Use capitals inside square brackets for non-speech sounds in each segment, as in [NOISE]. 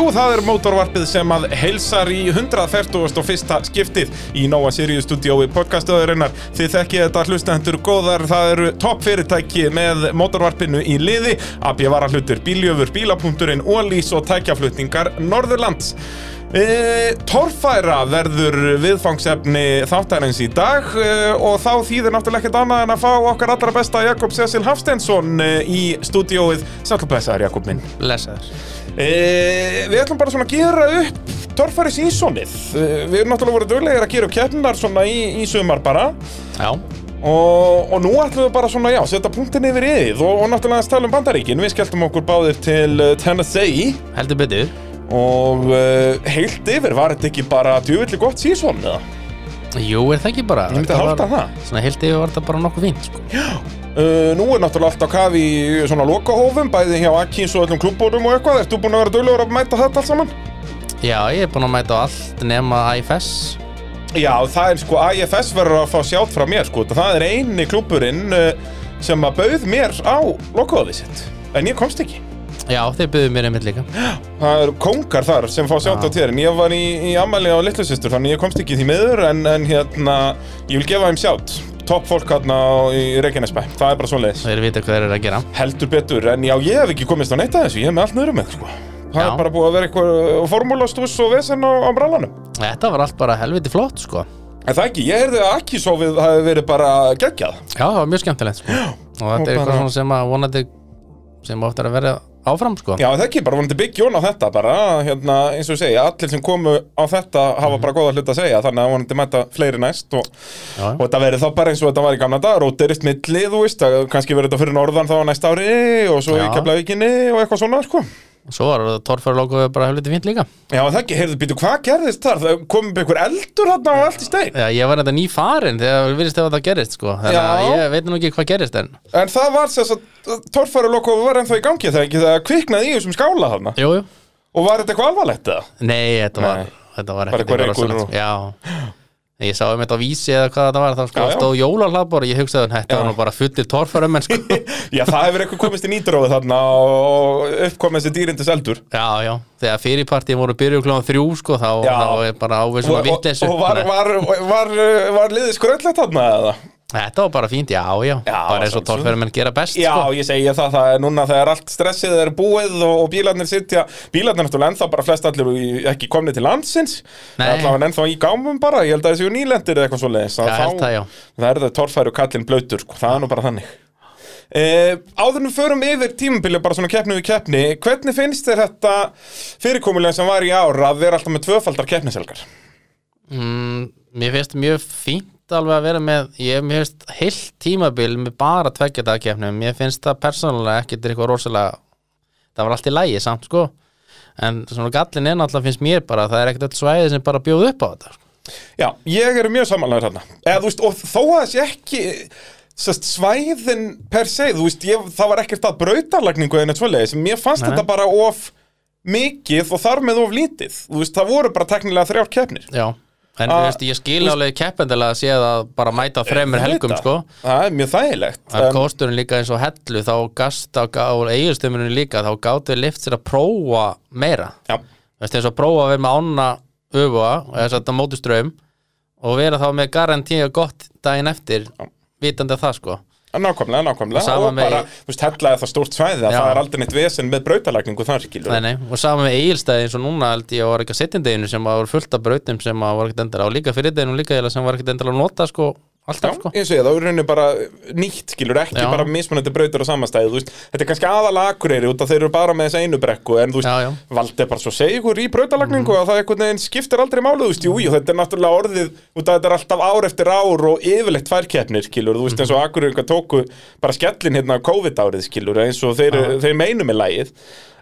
Jú, það er mótorvarpið sem að heilsar í 141. skiptið í Nóa Sirius stúdiói podcastöðurinnar. Þið þekkið þetta hlustendur góðar, það eru topp fyrirtæki með mótorvarpinu í liði, AB Varahlutur, Bíljöfur, Bílapunkturinn, Ólís og tækjaflutningar Norðurlands. E, torfæra verður viðfangsefni þáttarins í dag e, og þá þýðir náttúrulega ekkert annað en að fá okkar allra besta Jakob Cecil Hafstensson e, í stúdióið Sæltlubæsaður Jakob minn Blessaður e, Við ætlum bara svona að gera upp torfæri sínsonið e, Við erum náttúrulega voruð döglegir að gera upp keppnar svona í, í sumar bara Já, Og, og nú ætlum við bara svona, já, setja punktin yfir yðið og, og náttúrulega að tala um bandaríkin. Við skelltum okkur báðir til uh, Tennessee heldur betur og uh, heilt yfir var þetta ekki bara djúvillig gott sísón eða? Jú, er það ekki bara Ég myndi Þetta halda það. Svona heilt yfir var þetta bara nokkuð fínt sko. Uh, nú er náttúrulega allt á kafi í svona lokahófum, bæði hjá Akins og öllum klubbórum og eitthvað. Ertu búin að vera duglegur að mæta þetta allt saman? Já, ég er búinn að mæta allt nema IFS Já, það er sko, IFS verður að fá sjátt frá mér sko. Það er eini klubburinn uh, sem að bauð mér á lokahófið sitt. En ég komst ekki. Já, þeir byggðu mér einmitt líka Það eru kóngar þar sem fá sjátt á térin Ég var í, í ammæli á litlu systur Þannig ég komst ekki því miður En, en hérna, ég vil gefa þeim sjátt Topp fólk hérna í Reykjanesbæ. Það er bara svoleiðis. Þeir vita hvað þeir eru að gera. Heldur betur, en já, ég hef ekki komist á neitt að þessu Ég hef með allt nöðrum með, sko. Það Já. er bara búið að vera eitthvað formúlastús og vesen á, á brallanum. Þetta var allt bara helviti flott sko. En það ekki, ég heyrði að Akisófið hafi verið bara geggjað. Já, það var mjög skemmtilegt sko. Og þetta er bara- eitthvað svona sem að vonandi sem ofta er að vera áfram sko. Já, það ekki, bara vonandi byggjón á þetta bara, hérna, eins og ég segja, allir sem komu á þetta hafa bara góða hlut að segja, þannig að vonandi mæta fleiri næst og, og þetta verið þá bara eins og þetta var í gamla dag, róterist milli, þú veist, kannski verið þetta fyrir norðan þá á næsta ári og svo í Já. Keflavíkinni og eitthvað svona, sko. Svo var torfærlókuð bara helviti fínt líka Já, það ekki, heyrðu, býtu, hvað gerðist þar? Það kom upp einhver eldur þarna og allt í stein. Já, ég var þetta ný farin þegar við virðist ef þetta gerist sko. Þannig að ég veit nú ekki hvað gerist en En það var þess að torfæru var ennþá í gangi þegar ekki það kviknaði í þessum skála þarna. Jú, jú Og var þetta eitthvað alvarlegt eða? Nei, þetta var, þetta var ekkert eitthvað Ég sá um þetta á vísi eða hvað þetta var þá sko stóð jólarhlaðbor og ég hugsaði að þetta var nú bara fullir torfærum en sko [LAUGHS] Já, það hefur eitthvað komist í nýtrófið þarna og uppkomið þessi dýrindis eldur. Já, já, þegar fyrirpartíð voru byrjuð klóðan þrjú sko þá, þá er bara áveg Og, svona og, vittleysu og var, var, var, var, liðið skröllett þarna eða? Þetta var bara fínt, já, já, Já, bara eins og en gera best Já, sko ég segi það, það er núna þegar allt stressið er búið og, bílarnir sitja, bílarnir náttúrulega ennþá bara flest allir ekki komni til landsins, allavega ennþá í gámum bara, ég held að þessi nýlendir eða eitthvað svo leiðis, það, já. verður torfæru kallinn blöytur, sko, það er nú bara þannig. E, áður nú förum yfir tímabili bara svona keppni við keppni, hvernig finnst þér þetta fyrirkomulega sem var í ár að vera alltaf með tvöfaldar keppniselgar? mm, Mér finnst mjög fínt alveg að vera með ég finnst heilt tímabil með bara tveggja dagkeppnum, mér finnst það persónulega ekkert eitthvað rosalega það var allt í lægi samt sko en svona gallin er náttúrulega finnst mér bara það er ekkert öll svæði sem bara bjóð upp á þetta sko. Já, ég er mjög samanlegaður þarna þú veist, og þó að þessi ekki sest, svæðin per se þú veist, ég, það var ekkert að brautarlagningu en eitt svoleiðis, mér fannst Nei. þetta bara of mikið og þar með of lítið. Þú veist, það voru bara teknilega þrjár keppnir. Já, en þú veist, ég skil alveg keppendilega að sé það bara mæta þremur helgum sko. Það er mjög þægilegt að en, kosturinn líka eins og hellu þá gast á, á eiginstömmunum líka þá gáttu lift sér að prófa meira. Já, Þú veist, eins og prófa að vera með ána öfuga eða þetta móti ströym og vera þá með garantíu gott daginn eftir vitandi að það sko nákvæmlega, nákvæmlega Og sama og með- bara, þú veist, hella er það stórt svæði að Já. það er aldrei neitt vesen með brautarlagningu þar, skilur nei, nei. og saman með eigilstæði eins og núna held ég að var ekki að setjandeginu sem var fullt af brautum sem að var ekkert endala og líka fyrir deginu líka eiginlega sem var ekkert endala að nota sko alltaf sko ég segi það, það er rauninni bara nýtt, skilur, ekki Já. bara mismunandi brautur á samastæði, þú veist, þetta er kannski aðalega akureyri út að þeir eru bara með þessa einu brekku, en þú veist, Já, já. valdi bara svo segur í brautalagningu að það einhvern veginn skiptir aldrei máli, þú veist, jú, jú, þetta er náttúrulega orðið, út að þetta er alltaf ár eftir ár og yfirleitt tværkeppnir, skilur, þú veist, eins og akureyringa tóku bara skellin hérna COVID-árið, skilur, eins og þeir, þeir meinu með lægið.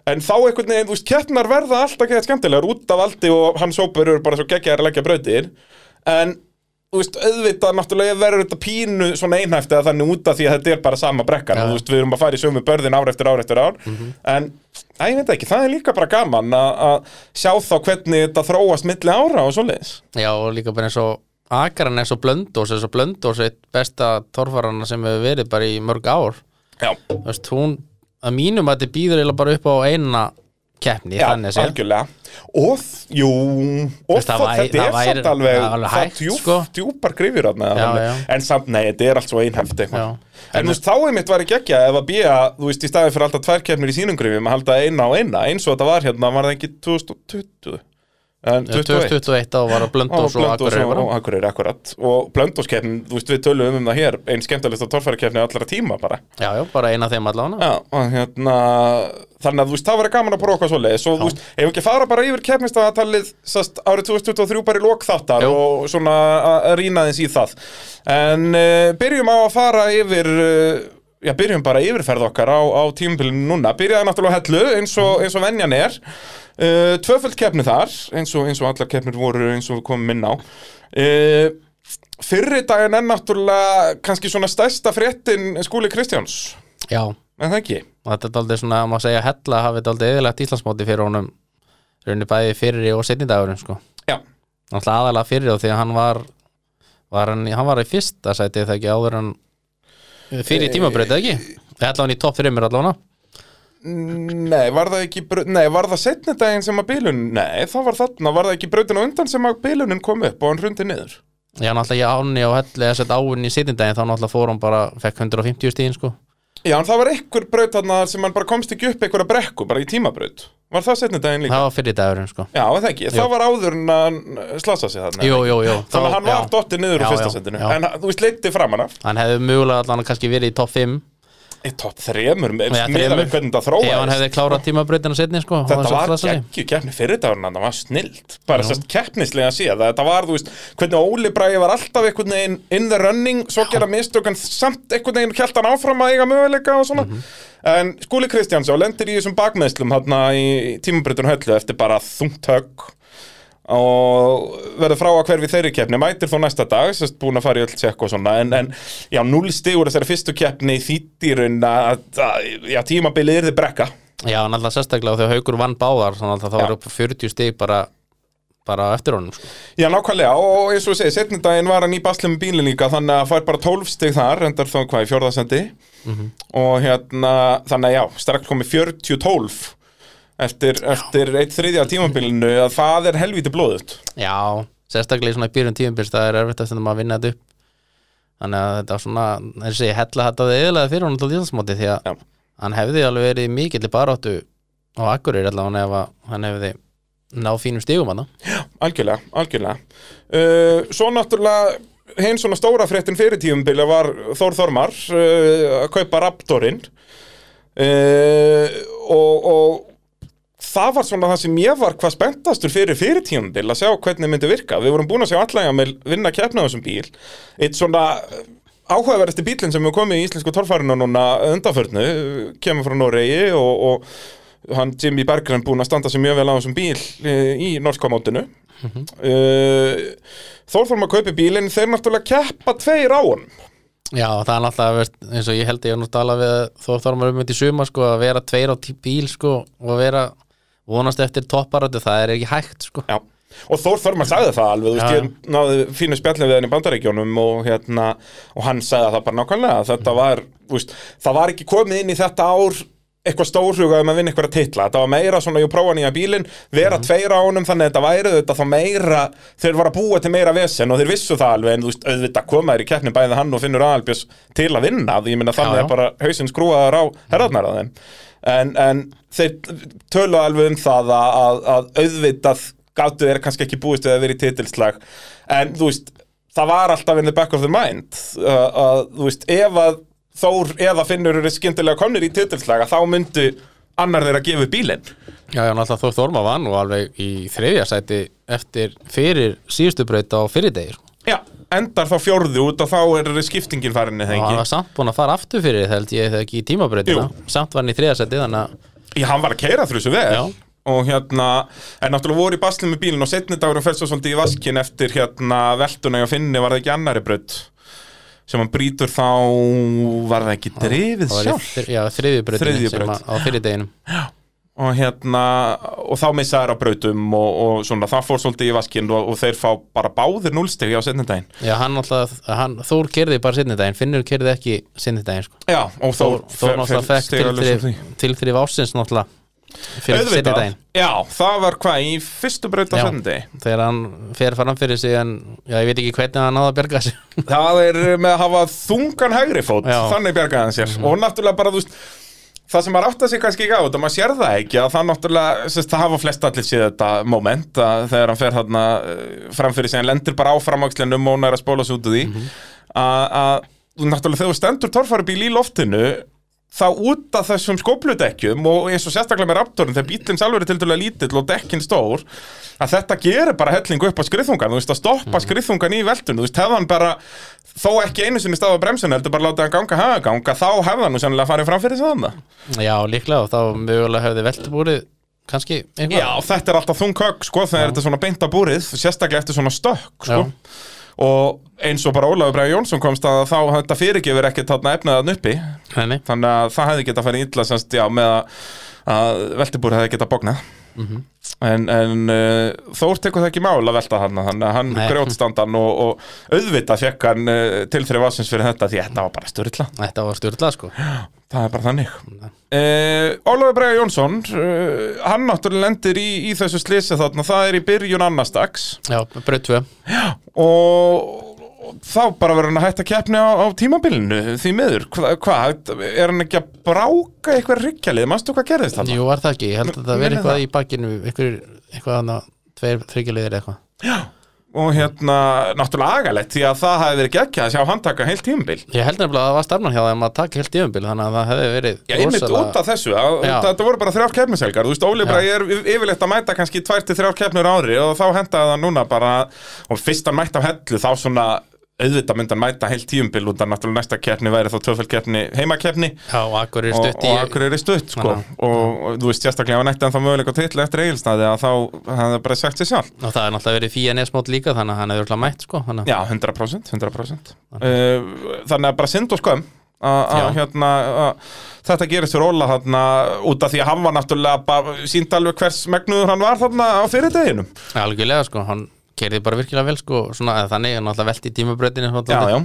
En þá einhvern veginn, þú veist, keppnar verða alltaf gett skemmtilegar út af aldi og hans hópur eru bara svo geggjaðar að leggja brautir. En þú veist, auðvitað náttúrulega verður þetta pínu svona einhæft eða þannig út af því að þetta er bara sama brekkan. Ja. og þú veist, við erum að fara í sömu börðin ár eftir ár eftir ár. En, að, ég veit ekki, það er líka bara gaman að sjá þá hvernig þetta þróast milli ára og svoleiðis. Já og líka bara eins og Akaran er svo blöndós eins og blöndós eitt besta torfarana sem hefur verið bara í mörg ár. Já, Þú veist, hún að mínum að þetta býður eiginlega bara upp á eina keppni Já, þannig séð algjörlega Og, jú Og Veist, það þó- væri- það væri- samt alveg það er alveg það hægt, djúp, sko. djúpar grifir já. En samt, nei, þetta er allt svo einhæft. En þú veist, þá einmitt var ekki ekki ef að býja, þú veist, í staðið fyrir alltaf tvær keppnir í sínum grifum að halda eina á eina eins og þetta var hérna, var það ekki 2020 En 21 2021 þá var að og Blöndós og Akureyri og, og akkurat. Og Blöndóskeppnin, þú veist, við tölum um það hér einn skemmtilegst á torfærakeppni allra tíma bara. Já, já, bara eina þeim allavega. Já, og hérna þannig að þú veist, það verður gaman að prófa hvað svo leið svo, þú veist, ef við ekki fara bara yfir keppnistaðatalið sast, árið 2023 bara í lok þáttar Jú. og svona að- rýna þess í það. En uh, byrjum á að fara yfir uh, já, byrjum bara yfirferð okkar á, á tímabilinu núna. Byrjaði náttúrulega á hellu eins og, eins og venjan er uh, tvöföld keppni þar eins og, eins og allar keppnir voru eins og við komum inn á. Uh, fyrri daginn er náttúrulega kannski svona stærsta fréttin skúli Kristjáns. Já, en það ekki? Og þetta er daldið svona, má segja, hella hafið daldið eðilegt Íslandsmóti fyrir honum. Raunni bæði fyrir og setni dagurinn sko. Já, Náttúrulega aðalega fyrir og því að hann var, var hann, hann var í fyrsta sæti þegar ekki áður en fyrir tímabreytið ekki? Hella hann í topp fyrir mér allavega Nei, var það ekki Nei, var það setni daginn sem að bilun Nei, það var þarna, var það ekki brautin á undan sem að bilunin kom upp og hann hrundi niður Já, náttúrulega ég áni og helli að setja áinn í setni daginn þá náttúrulega fór hann bara, fekk 150 stíðin sko. Já, en það var einhver braut þarna sem hann bara komst ekki upp einhverja brekku, bara í tímabraut Var það setni daginn líka? Það var fyrir dagurinn sko. Já, það ekki, það var áður en að slasa sig þarna Jú, jú, jú Þannig að hann var já. dottið niður úr Já, fyrsta já, sendinu já. En þú veist, leiti framan af Hann hefði mögulega allan kannski verið í topp 5 Í topp þremur, með Já, miðað þremur. við hvernig það Ef hann hefði klárað tímabreytina setni sko, Þetta var geggju keppni fyrir dagurinn það var snilt, bara sérst keppnislega það þetta var, þú veist, hvernig Óli Bræði var alltaf einhvern veginn in the running svo gera mistök en samt einhvern veginn kjælt hann áfram að eiga möguleika og svona. Mhm. en Skúli Kristjánsson lendir í þessum bakmeðslum hérna í tímabreytun höllu eftir bara þungt högg og verður frá að hverfi þeirri keppni. Mætir þó næsta dag, sérst búin að fara í öll tjekk og svona, en, en já, núl stigur þessari fyrstu keppni þýttirun að, að já, tímabilið yrði brekka. Já, náttúrulega sérstaklega þegar Haukur vann báðar þannig að það var upp á 40 stig bara, bara eftir honum sko. Já, nákvæmlega, og eins og ég segi, setni daginn var hann í basli með bílinn líka, þannig að fær bara 12 stig þar, endar þá hvað í fjórðasendi og hérna, þannig að já, strax komið 40-12 eftir, eftir eitt þriðja tímabilinu að það er helviti blóðut Já, sérstaklega í svona í byrjun tímubils það er erfitt eftir að vinna þetta upp. Þannig að þetta var svona þessi hella þetta eðilega fyrir honum til Íslandsmóti því að Já. hann hefði alveg verið mikill baráttu á Akureyri allavega ef að hann hefði náð fínum stigum að Algjörlega, algjörlega. Uh, Svo náttúrulega hinn svona stóra fréttin fyrir tímabili var Þór Þormar uh, að kaupa Raptorinn. Uh, og, og það var svona það sem ég var hvað spenntastur fyrir fyrir tímabil að sjá hvernig myndi virka. Við vorum búin að sjá allega með vinna keppna á þessum bíl. Eitt svona áhugaverðasti bílinn sem hefur komið í íslensku torfærinu núna undanförnu kemur frá Noregi og, og hann Jimmy Berggren búin að standa sig mjög vel á þessum bíl eh, í norska mótinu. Mm Þórþórm að kaupi bílinn þeir náttúrulega keppa tveir á honum. Já, það er náttúrulega eins og ég held ég að nú tala við Þór Þormar um þetta í suma sko, að vera tveir á bíl sko, og vera vonast eftir topparötu, það er ekki hægt sko. Já. Og Þór Þormar sagði það alveg, þú veist, ég náði fínu spjallin við hann í bandaríkjónum og hérna, og hann sagði það bara nákvæmlega, þetta var, veist, það var ekki komið inn í þetta ár eitthvað stórhugað um að vinna eitthvað titla, þetta var meira svona, ég prófa nýja bílinn, vera tveir á honum, þannig að þetta væri þetta þá meira, þeir var að búa til meira vesen og þeir vissu það alveg, en þú veist, auðvitað komaður í keppni bæði hann og finnur aðalbjörns til að vinna, því ég minna þannig að bara hausinn skrúaðar á herðarnar að þeim en, en þeir tölu alveg um það að, að, að auðvitað gáttu þeir kannski ekki búist við að vera í titilslag en þú veist, það var alltaf in the back of the mind að, að þú veist, ef að Þór eða Finnur eru skyndilega komnir í titilslag þá myndu annar þeirra að gefa bílinn Já, já, náttúrulega Þór Þormar var nú alveg í þriðja sæti eftir fyrir síðustu braut á fyrirdegir sko. Já, endar þá fjórðu út og þá er skiptingin farinni og þegar ekki? var samt búin að fara aftur fyrir það held ég þegar ekki í tímabrautina. Samt var hann í þriðja sæti þannig að Já, hann var að keira þrjussu vel. Já. og hérna, en náttúrulega voru í baslið með bílinn og setni dagur fer svo svolítið í vaskin eftir hérna velduna og finni var það ekki annari braut? Sem hann brýtur þá var það ekki drifið það sjálf já, þriðju brautinni Þriðju sem á fyrirdeginum og hérna, og þá missa þær á brautum og, og svona, það fór svolítið í vaskin og, og þeir fá bara báðir núlstegi á setni daginn Já, hann náttúrulega, hann, Þór kerði bara sinni daginn, Finnur kerði ekki sinni daginn sko. Já, og Þór, Þór Þór náttúrulega fekk tilþrif, ásins náttúrulega fyrir setni Auðvitað, daginn já, það var hvað í fyrstu braut á söndi þegar hann fer fram fyrir sig en já, ég veit ekki hvernig hann náða að berga sig Það er með að hafa þungan hægri fót Já. Þannig bjargaði hann sér. Og náttúrulega bara, þú veist Það sem maður átt að sig kannski ekki á þetta, maður sér það ekki að það náttúrulega, sérst, það hafa flest allir séð þetta moment að þegar hann fer þarna uh, framfyrir sig, hann lendir bara á framvakslinum og nær að spóla sig út úr því Mhm. að, að þú náttúrulega þegar þú stendur torfærubíl í loftinu þá út af þessum skópludekkjum og eins og sérstaklega með Raptorin þegar bílinn sjálfur er til dæla lítill og dekkin stór að þetta gerir bara hellingu upp á skriðþungan þú veist að stoppa skriðþungan í veltunu þú veist hefði hann bara þó ekki einu sinni stað á bremsun heldur bara láta hann ganga haga ganga þá hefði hann nú sennilega farið fram fyrir þannig já, líklega og þá mögulega hefði veltubúrið kannski eitthvað. Já, þetta er alltaf þung högg sko þegar þetta er svona beint á búrið sérstaklega eftir svona stökk sko. Og eins og bara Ólafur Bræði Jónsson komst að þá þetta fyrirgefur ekkert þarna efnaðan uppi nei. þannig að það hefði getað farið illa semst, já, með að, að veltibúr hefði getað bóknað Mhm. en, en uh, Þór tekur það ekki mál að velta hann hann Nei. grjótstandan og, og auðvitað fekk hann uh, til þrjá vassins fyrir þetta því þetta var bara styrla þetta var stjórnlað sko. Það er bara þannig. Uh, Ólafur Bræði Jónsson uh, hann náttúrulega lendir í, í þessu slisi þarna það er í byrjun annars dags. Já, braut 2 og og þá bara verður hann að hætta keppni á, á tímabilinu því miður, hvað, hva, er hann ekki að bráka eitthvað ryggjalið, manstu hvað gerðist þarna? jú, var það ekki, ég held að það veri eitthvað það. í bakkinu eitthvað, hann að tveir, þryggjulegir eitthvað og hérna, náttúrulega agalegt því að það hefði verið geggja að sjá hann taka heilt tímabil ég held nefnilega að það var stefnan hjá þeim að taka heilt yfirbil þannig að það hefði verið Já, einmitt út af þessu, að, Já. þetta voru bara þrjár keppnishelgar, þú veist, Óli Já. Bræði er yfirleitt að mæta kannski tvær til þrjár keppnur ári og þá hendaði það núna bara, og fyrst hann mætti á hellu þá svona auðvitað myndi hann mæta heilt tímabil út af náttúrulega næsta keppni væri þá tvöfælt keppni, heimakeppni og akkur er og, stutt og akkur er stutt sko. Þannig og, og þú veist sérstaklega ef hann ætti ennþá möguleika á titli eftir eigilstaði að þá hann er bara sagt sér sjálf og það er náttúrulega verið fíja nesmót líka þannig að hann hefur örugglega mætt sko þannig. að- já 100%, 100%. Uh, þannig að bara synd og skömm að að, hérna, að, þetta gerist fyrir Óla þarna út af því að hann var náttúrulega sínt alveg hvers megnuður hann var þarna á fyrirdeginum algjörlega sko, hann kerði bara virkilega vel sko, svona, þannig, hann náttúrulega velti í tímabröðinu já, já.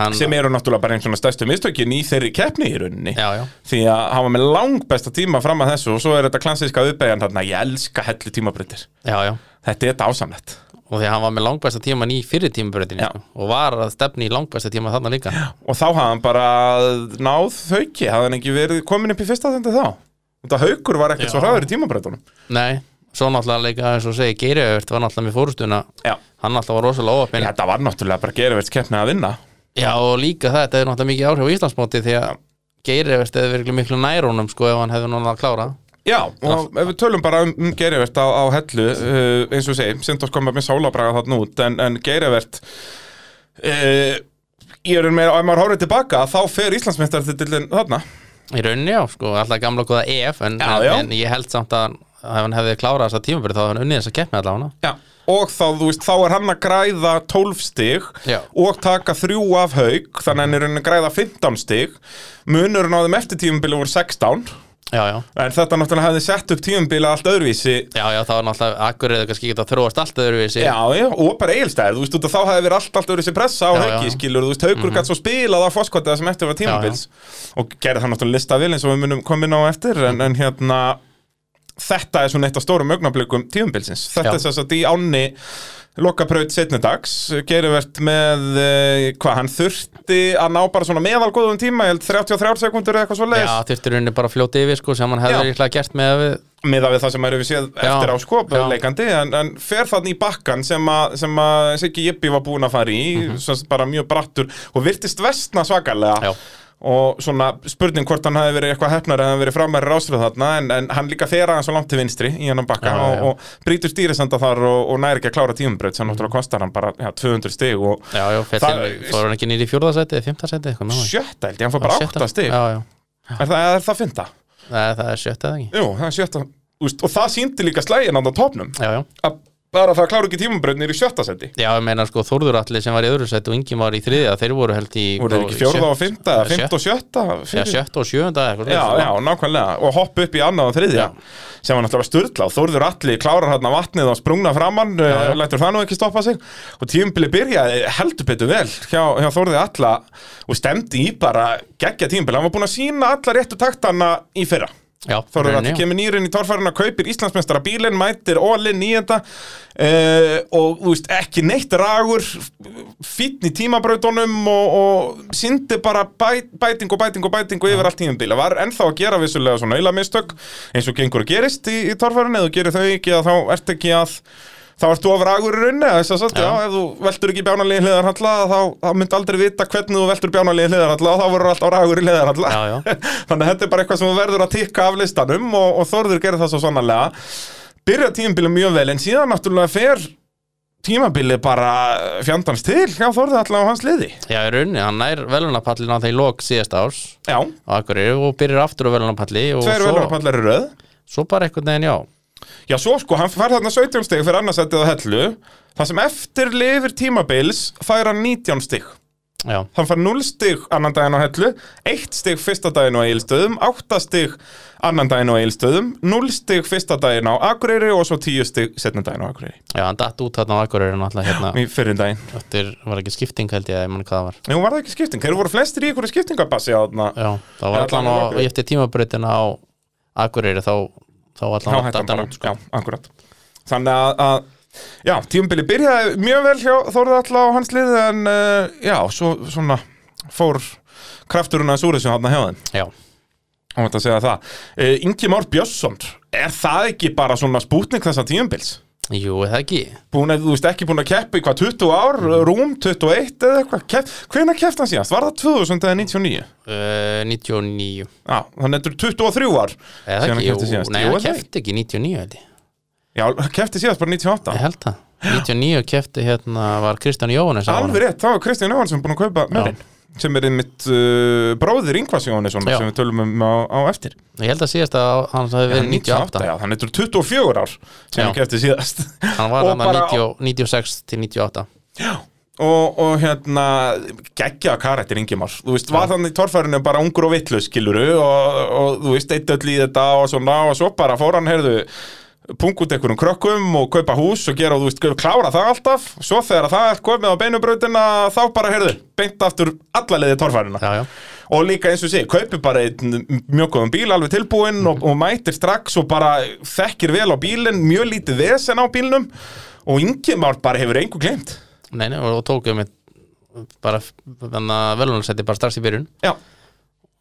hann sem eru náttúrulega bara einn svona stærstu mistökin í þeirri keppni í rauninni. Já, já, því að hann var með langbesta tíma fram að þessu og svo er þetta klansíska uppeyjan þarna ég elska helli tímabreytir já, já. Þetta er þetta ásamlegt og því að hann var með langbæsta tíman í fyrir tímabröðinu Já. sko, og var að stefni í langbæsta tíma þarna líka. Og þá hafði hann bara náð hauki, hafði hann ekki verið komin upp í fyrsta þendi þá? Þetta haukur var ekkert Já. svo hraður í tímabreytunum nei, svo náttúrulega líka eins og segi Geirivert var náttúrulega með fórustuna já, hann náttúrulega var rosalega óöppin þetta var náttúrulega bara gerðverðs keppni að vinna. Já, og líka það, þetta er náttúrulega mikið áhrif á Íslandsmóti því að Geirivert hefði verið miklu nær honum sko ef hann hefði núna að klára. Já, og ef við tölum bara um, um gerðverðt á, á hellu, uh, eins og segi Sintos kom með sálabraga þarna út en, en gerðverðt uh, ég er með, ef maður horfður tilbaka þá fer Íslandsmeistartitillin þarna. Í rauninni já, sko, alltaf gamla góða EF en, Já, já. en ég held samt að ef hann hefði klárað þessa tímabröð þá hefði hann unnið þessa keppni allavega. Já, og þá, þú veist, þá er hann að græða 12 stig Já. og taka þrjú af haug, þannig að hann er raunin að græða 15 stig. Munurinn á þeim eftir tímubili voru 16 já, já, en þetta náttúrulega hefði sett upp tímubili allt öðruvísi. Já, já, þá var náttúrulega akkur eða kannski geta þróast allt öðruvísi. Já, já, og bara eigilstæð, þú veist, út af þá hefði verið allt, allt öðruvísi pressa á já. skilur, þú veist, haugur gætt svo spilað á foskvotið sem eftir var tímubils og gerði það náttúrulega lista vil eins og við munum koma inn á eftir en, en hérna þetta er svona eitt af stórum augnablikum tímubilsins þetta Já. er þess að í ánni lokapraut setnudags geruvert með eh, hvað, hann þurfti að ná bara svona meðalgóðum tíma ég held 33 sekundur eða eitthvað svo Já, þurftur henni bara að fljóta yfir sko sem hann hefði Já. líklega gert með að við miða við það sem erum við séð Já. eftir á sko Já. leikandi, en, en fer þannig í bakkan sem að, sem að Siggi Jippi var búin að fara í mm bara mjög brattur og virtist vestna svakalega. Já. Og svona spurning hvort hann hefði verið eitthvað hefnar eða verið frámæri rásröð þarna en, en hann líka fer aðeins svo langt til vinstri í hennan bakka Já, já, já. og, og brýtur stýrisenda þar og, og næri ekki að klára tíumbreyt sem náttúrulega kostar hann bara já, 200 stig og Já, já, Það- fór hann ekki nýri í fjórðasæti eða fimmtasæti eitthvað hann sjötta held ég, hann fór bara Sjötta? 8 stig. Já, já, er það, er það fynda? Nei, það er sjötta eða ekki? Jú, það er sjötta og það síndi líka slægin á topnum að bara það kláru ekki tímumbreytnir í sjötta seti já, ég meina sko Þórður Alli sem var í öðru sæti og Ingi var í þriðja þeir voru held í voru þeir ekki fjórða og fymta, fymta og sjötta Já, sjötta og eitthvað já, svoleiðis. já, nákvæmlega. Og hoppa upp í annað og þriðja sem var náttúrulega styrla og Þórður allir klárar hérna vatnið og sprungna framann já. uh, lætur það nú ekki stoppa sig. Og tímubili byrjaði heldur betur vel hjá, hjá Þórði alla og stemdi í bara geggja tímubili, hann var búin að sína alla réttu taktana í fyrra. Já, Þorður að já. kemur nýrinn í torfæruna, kaupir Íslandsmeistara bílinn, mætir all-in í þetta uh, og þú veist, ekki neitt ragur, fínn í tímabrautunum og, og syndi bara bæ, bæting og bæting og bæting og yfir allt tímabíla. Var ennþá að gera vissulega svona auðlamistök eins og gengur gerist í, í torfæruna, þú gerir þau ekki að þá ert ekki að þá ertu of ragur í rauninni, þess að sagt, já. Já. ef þú veltur ekki bjánalegi hliðarhalla þá, þá myndi aldrei vita hvernig þú veltur bjánalegi hliðarhalla og þá verður alltaf ragur í hliðarhalla Já, já. [LAUGHS] Þannig að þetta er bara eitthvað sem þú verður að tikka af listanum og, og Þórður gerir það svo sannarlega Byrja tímabilið mjög vel en síðan náttúrulega fer tímabilið bara fjandans til hjá Þórður allavega á hans liði Já, í rauninni, hann nær velunapallin á þeir lók síðast árs Já, Akureyri og byrjar aftur á og röð svo bara einhvern veginn, já Já, svo sko, hann fær þarna 17 stig fyrir annarsættið á hellu. Það sem eftir lifir tímabils fær hann 19 stig. Já, Hann fær 0 stig annan daginn á hellu 1 stig fyrsta daginn á eilstöðum 8 stig annan daginn á eilstöðum 0 stig fyrsta daginn á Akureyri og svo 10 stig setna daginn á Akureyri. Já, hann datt út þarna á Akureyri náttúrulega hérna. Í fyrir daginn. Eftir, var ekki skipting held ég, ég mann hvað það var. Jú, var það ekki skipting? Þeir voru flestir í ykkur skiptingabassi á þarna. Já, það var allan á, eftir tímabrautina á Akureyri þá, þá allan hættan bara, út sko. já, akkurat. Þannig að, að Já, tímabili byrjaði mjög vel hjá Þórði Alla og hans liði en uh, já, svo svona fór krafturinn að súri sem hann hjá þeim. Já, og þetta að segja það. Uh, Ingi Már Björnsson, er það ekki bara svona spútning þessa tímabils? Jú, það ekki. Búin að, þú veist, ekki búin að keppa í hvað 20 ár, rúm 21 eða eitthvað, Kepp, hvenær keppt hann síðast? Var það 2000 eða 99? uh, 99 Já, þannig að þetta er 23 ár Eða síðan hann ekki, keppti jú, síðast. nei, Jú, hann er það kefti ekki 99 held ég. Já, keppti síðast bara 98 Ég held það. 99 kefti hérna var Kristján Jóhannes á honum. Alveg rétt, þá er Kristján Jóhansson búin að kaupa mörinn sem er einmitt uh, bróðir Ingvars Jóhannesson Já. sem við tölum um á, á eftir. Ég held að síðast að hann hafi verið 98 já, að þetta er 24 ár sem Já. hann kefti síðast. Hann var hann 90 96 til 98 og, og hérna geggja karakter Ingimar. Þú veist, var þannig í torfærinu bara ungur og vitlaus skiluru og, og þú veist, eitt öll í þetta og svona og svo bara fór hann, heyrðu punga út einhverjum krökkum og kaupa hús og gera og þú veist, klára það alltaf. Svo þegar það er komið á beinubrautina þá bara, heyrðu, beint aftur alla leiði torfærina Já, já, og líka eins og sé, kaupi bara einn mjög góðum bíl alveg tilbúinn og, og mætir strax og bara þekkir vel á bílinn, mjög lítið vesen á bílnum. Og Ingimar bara hefur einhver glemt nei, nei, og tókum við bara velunarsætti bara strax í byrjun. Já,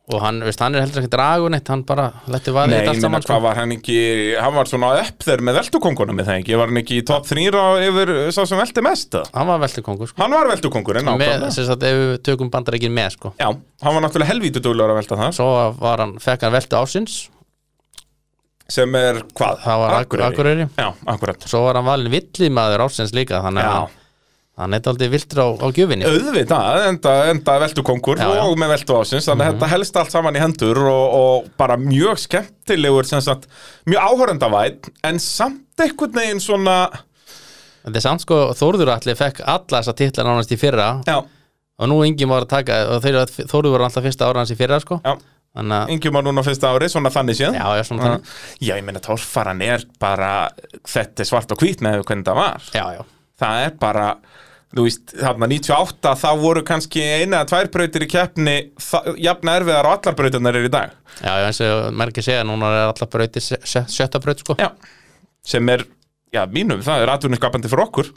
og hann, veist, hann er heldur ekki dragun eitt, hann bara letti vaðið Nei, ég allt saman sko. hvað var hann ekki, hann var svona upp þeir með veltukongunum með það ekki, var hann ekki í top 3 á yfir sá sem velti mest hann var veldur kongur sko. Hann var veltukongurinn með, ákvæmlega. sem sagt, ef við tökum bandarækin með sko. Já, hann var náttúrulega helvítu duglegur að velta það, svo var hann, fekk hann veldu ásins sem er hvað? það var Akureyri. Já, akkurat. svo var hann valin villimaður ásins líka þannig Já. að hann er aldrei viltur á, á gjöfinni Auðvitað, enda, enda veltukongur Já, já. og með veltu ásins, þannig að þetta helst allt saman í hendur og, og bara mjög skemmtilegur, sagt, mjög áhöröndavætt, en samt einhvern veginn svona, þetta er samt sko, Þórður allir fekk alla þessa titla nánast í fyrra já, og nú enginn var að taka Þórður var alltaf fyrsta ára hans í fyrra sko. já, þannig yngjum var núna á fyrsta ári, svona þannig séð. já, já, svona þannig Já, ég meina, tórfaran er bara, þetta svart og hvít með hvernig það var. já, já, það er bara þú veist, þarna 98 þá voru kannski eina eða tvær brautir í keppni jafn erfiðar og allar brautirnar er í dag já, eins og merkir segja núna er alltaf brauti sjötta braut sko. já. sem er, já, mínum, það er atvinniskapandi fyrir okkur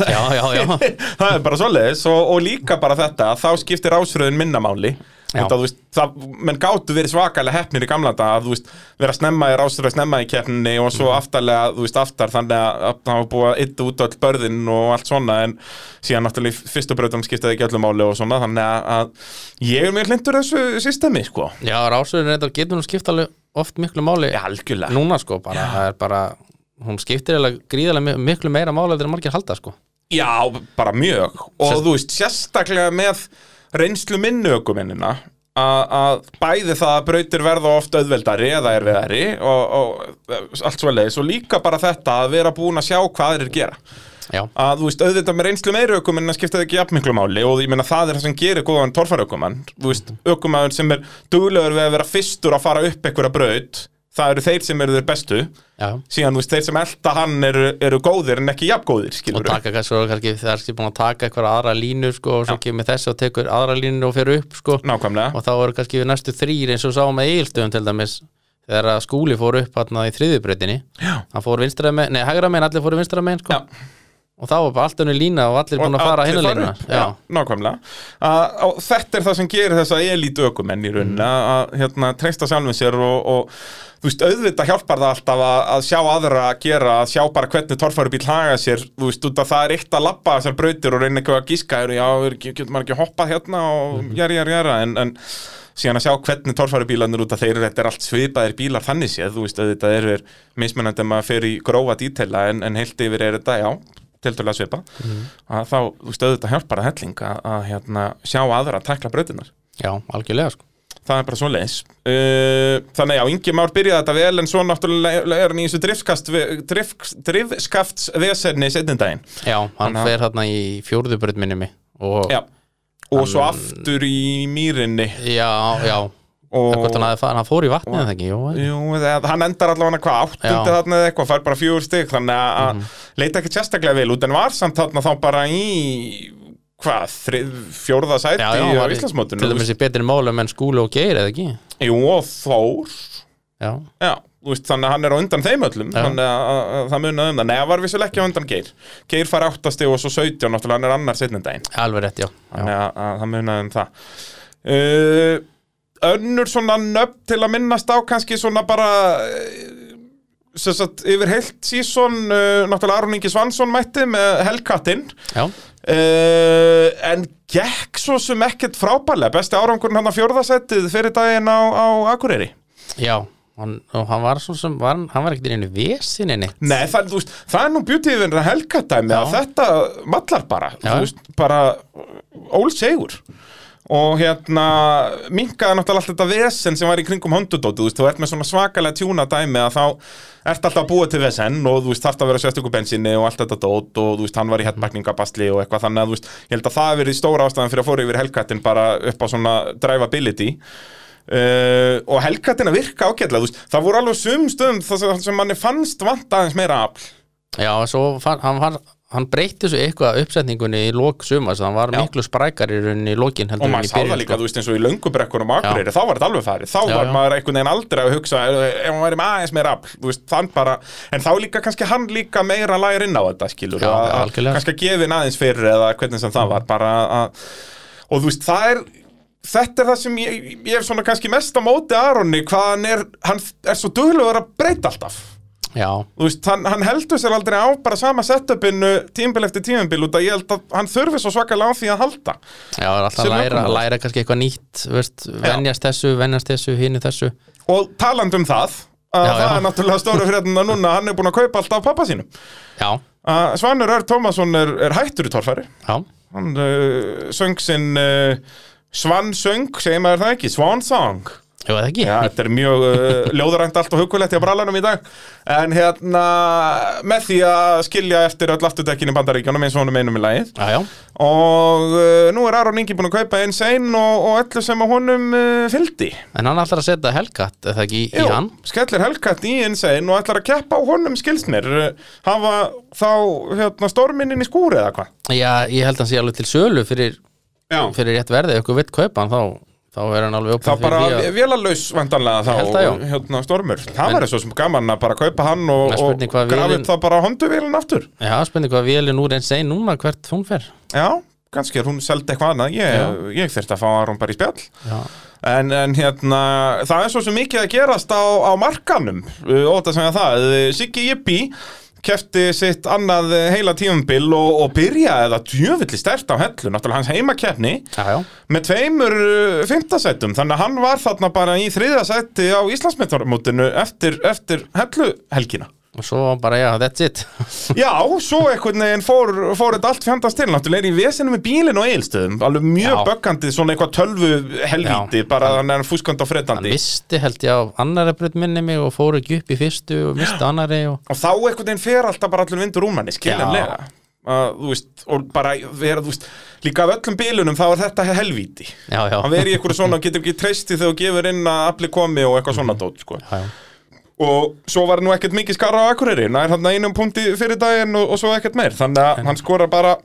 já, já, já, [LAUGHS] það er bara svoleiðis og, og líka bara þetta að þá skiptir ásröðin minnamáli. Þetta, veist, það, menn gáttu verið svakalega heppnir í gamla þetta að veist, vera snemma í rásröð snemma í keppninni og svo aftarlega, þú veist, aftar þannig að að það var búið að ytta út öll börðin og allt svona en síðan náttúrulega fyrstu brautum skiptaði ekki öllum máli og svona þannig að, ég er mér hlindur þessu systemi, sko. Já rásöðun þetta getur nú skipt alveg oft miklu máli Já, núna sko, bara, það er bara hún skiptir gríðarlega mi- miklu meira máli en margir halda sko. Já, bara mjög. Og Sest- þú veist, sérstaklega með reynslu minnu ökumennina að bæði það að brautir verða oft auðveldari eða erfiðari og, og allt svo leiðis og líka bara þetta að vera búin að sjá hvað þeir gera. Já, að þú veist, auðvitað með reynslu meiri ökumenn skipta það ekki jafn miklu máli og ég meina það er það sem gerir góðan torfarökumann þú veist, ökumæður sem er duglegur við að vera fyrstur að fara upp einhverja braut það eru þeir sem eru þeir bestu. Já. Síðan, þú veist, þeir sem elda hann eru, eru góðir en ekki jafn góðir, og skilur taka kannski, kannski það er ekki búin að taka eitthvað aðra línu sko og svo kemur þessi og tekur aðra línu og fer upp sko. Nákvæmlega. Og þá eru kannski við næstu þrýr eins og sáum með eilstöðum til dæmis þegar að skúli fór upp hérna í þriðjubreytinni Já. hann fór vinstra megin, nei hægra megin, allir fóru vinstra megin sko. Já. Og þá var bara allt önnu lína og allir búin að fara hinna fara lína Já, nákvæmlega að, og þetta er það sem gerir þessa elítu ökumenn í rauninni Mm. að hérna, treysta sjálfum sér og, og þú veist, auðvitað hjálpar það alltaf að, að sjá aðra að gera, að sjá bara hvernig torfærubíl haga sér, þú veist, út að það er eitt að lappa þessar brautir og reyna eitthvað að gíska já, er ekki- getur maður ekki hoppað hérna og Mhm. jæri, jæri, jæri, en, en síðan að sjá hvernig torfærubílanir út að þeir þetta er allt svipaðir bílar þannig séð, þú veist, auðvitað eru mismunandi að maður fer í grófa dítela en, en heilt yfir er þetta, já, tildulega svipa að þá, veist, auðvitað hjálpar að helling að, að hérna, sjá aðra að takla brautinar já, algjörlega sko. það er bara svo leis uh, þannig já, Ingi Már byrjaði þetta vel en svo náttúrulega er hann í þessu drifskast drift, drifskaftsvesenni setjum daginn. Já, hann Þannig að- fer hérna í mig og og svo aftur í mýrinni. Já, já, hvort hann, hann fór í vatni eða ekki, jú, Jú, eða, hann endar allavega hvað, áttundi þarna eða eitthvað, fær bara fjögur stig þannig að mm leita ekki sérstaklega vel út en var samt þarna þá bara í hvað, fjórða sæti já, já, í- Íslandsmótinu til dæmis í betri málum en skúli og geir eða ekki? Jú, og Þór. Já, Já, veist, þannig að hann er á undan þeim öllum þannig að, að, að það munaði um það. Nei, það var vissulega ekki á undan Geir. Geir fær áttastig og svo 17, náttúrulega hann er annar setnum daginn. Alveg rétt, já, Þannig já. að, að það munaði um það. Uh, Önnur svona nöfn til að minnast á kannski svona bara uh, sem sagt, yfir heilt sísón uh, náttúrulega Aron Ingi Svansson mætti með Hellkattinn já, uh, en gekk svo sem ekkert frábærlega. Besti árangurinn hann að fjórðasættið fyrir daginn á, á Akureyri. Já hann, og hann var svo sem, var, hann var ekkert í einu vesinni Nei, það, veist, það er nú bjútíðin að helgatæmi að þetta mallar bara, veist, bara ólsegur og hérna minkaði náttúrulega allt þetta vesen sem var í kringum hondudóti, þú veist, þú ert með svona svakalega tjúna dæmi að þá ert alltaf búa til vesen og þú veist, þarft að vera sérstöku bensinni og allt þetta dót og þú veist, hann var í headbackningabastli og eitthvað þannig að þú veist, ég held að það hafi verið stóra ástæðan fyrir að fóra yfir helgatinn bara upp á svona drivability. Uh, og helgatin að virka ágætlega þú veist, það voru alveg sum stöðum það sem manni fannst vant aðeins meira afl. Já, svo fann, hann, var, hann breytti svo eitthvað uppsetningunni í lók sumas, hann var Já. miklu sprækar í rauninni í lókin og maður sá það líka, þú veist, eins og í löngubrekkunum Akureyri, þá var þetta alveg farið, þá Já, var já. maður einhvern veginn aldrei að hugsa ef hann væri með aðeins meira afl, þú veist, þann bara en þá líka kannski hann líka meira læri inn á þetta, skilur, að- að kannski að gefa inn aðeins fyrir eða hvernig sem það var, bara að og þú veist, það er þetta er það sem ég, ég hef svona kannski mest á móti Aronni, hvað hann er hann er svo duglegur að breyta alltaf veist, hann, hann heldur sér aldrei á bara sama setupinu tímbil eftir tímbil út að ég held að hann þurfi svo svakalega á því að halda. Já, er alltaf að læra, læra kannski eitthvað nýtt veist, venjast þessu, venjast þessu, hinu þessu. Og talandi um það að Já, það já. er náttúrulega stóra fréttina núna hann er búin að kaupa allt af pappa sínum. Já, að Svanur Ör Tómasson er, er hættur í torfæri. Já, hann uh, söng sinn uh, Svansöng, segir maður það ekki, Svansong jú, Já, þetta er mjög uh, ljóðrænt allt og hugulegt hjá brallanum í dag. En hérna með því að skilja eftir öll afturdekkin í bandaríkjónum eins og honum einum í lagið. Já, já, og uh, nú er Aron Ingi búin að kaupa eins einn og, og öllu sem að honum uh, fylgdi. En hann ætlar að setja helgatt eða ekki í, í hann? skellir Helgat í eins einn og ætlar að keppa á honum skilsnir. Hafa þá hérna, storminn inn í skúri eða hvað? Já, ég held að hann sé alveg til sölu fyrir, fyrir rétt verði, ef ykkur vill kaupa hann þá, þá er hann alveg þá bara fyrir því að vélalauss vandanlega þá Ég held að já. hérna, stormur. Það væri svo sem gaman að bara kaupa hann og, og grafa vélin- það bara honduvélin aftur. Já, spurning hvað vélinn úr eins einn núna hvert hún fer. Já, kannski er hún seldi eitthvað annað. Ég, ég þurfti að fá Aron bara í spjall. Já, En, en hérna, það er svo sem mikið að gerast á, á markanum, uh, ótt að segja það. Siggi Jippi kefti sitt annað uh, heila tímumbil og, og byrjaði það djöfulli stert á hellu, náttúrulega hans já, með tveimur uh, fimmtasættum, þannig að hann var þarna bara í þriða sætti á Íslandsmetarmótinu eftir, eftir helluhelgina. Og svo bara, já, that's it [LAUGHS] Já, svo einhvern veginn fór, fór þetta allt fjandast til, náttúrulega í vesinu með bílinn og eilstöðum, alveg mjög Já. böggandi, svona eitthvað tölvu helvíti, Já. bara þannig að hann fúskandi og hann fredandi. misti held ég á annari breyt minni mig og fór ekki upp í fyrstu og misti annari og og þá einhvern veginn fer alltaf bara allur vindur úr manni skiljanlega uh, veist, og bara vera, veist líka af öllum bílunum þá er þetta helvíti já, já, hann veri í einhverju svona, getur ekki treysti þegar þú gefur inn að afli komi og eitthvað svona dót sko. já. Og svo var nú ekkert mikið skara á Akureyri nær hann einum punkti fyrir daginn og, og svo ekkert meir. Þannig að hann skora bara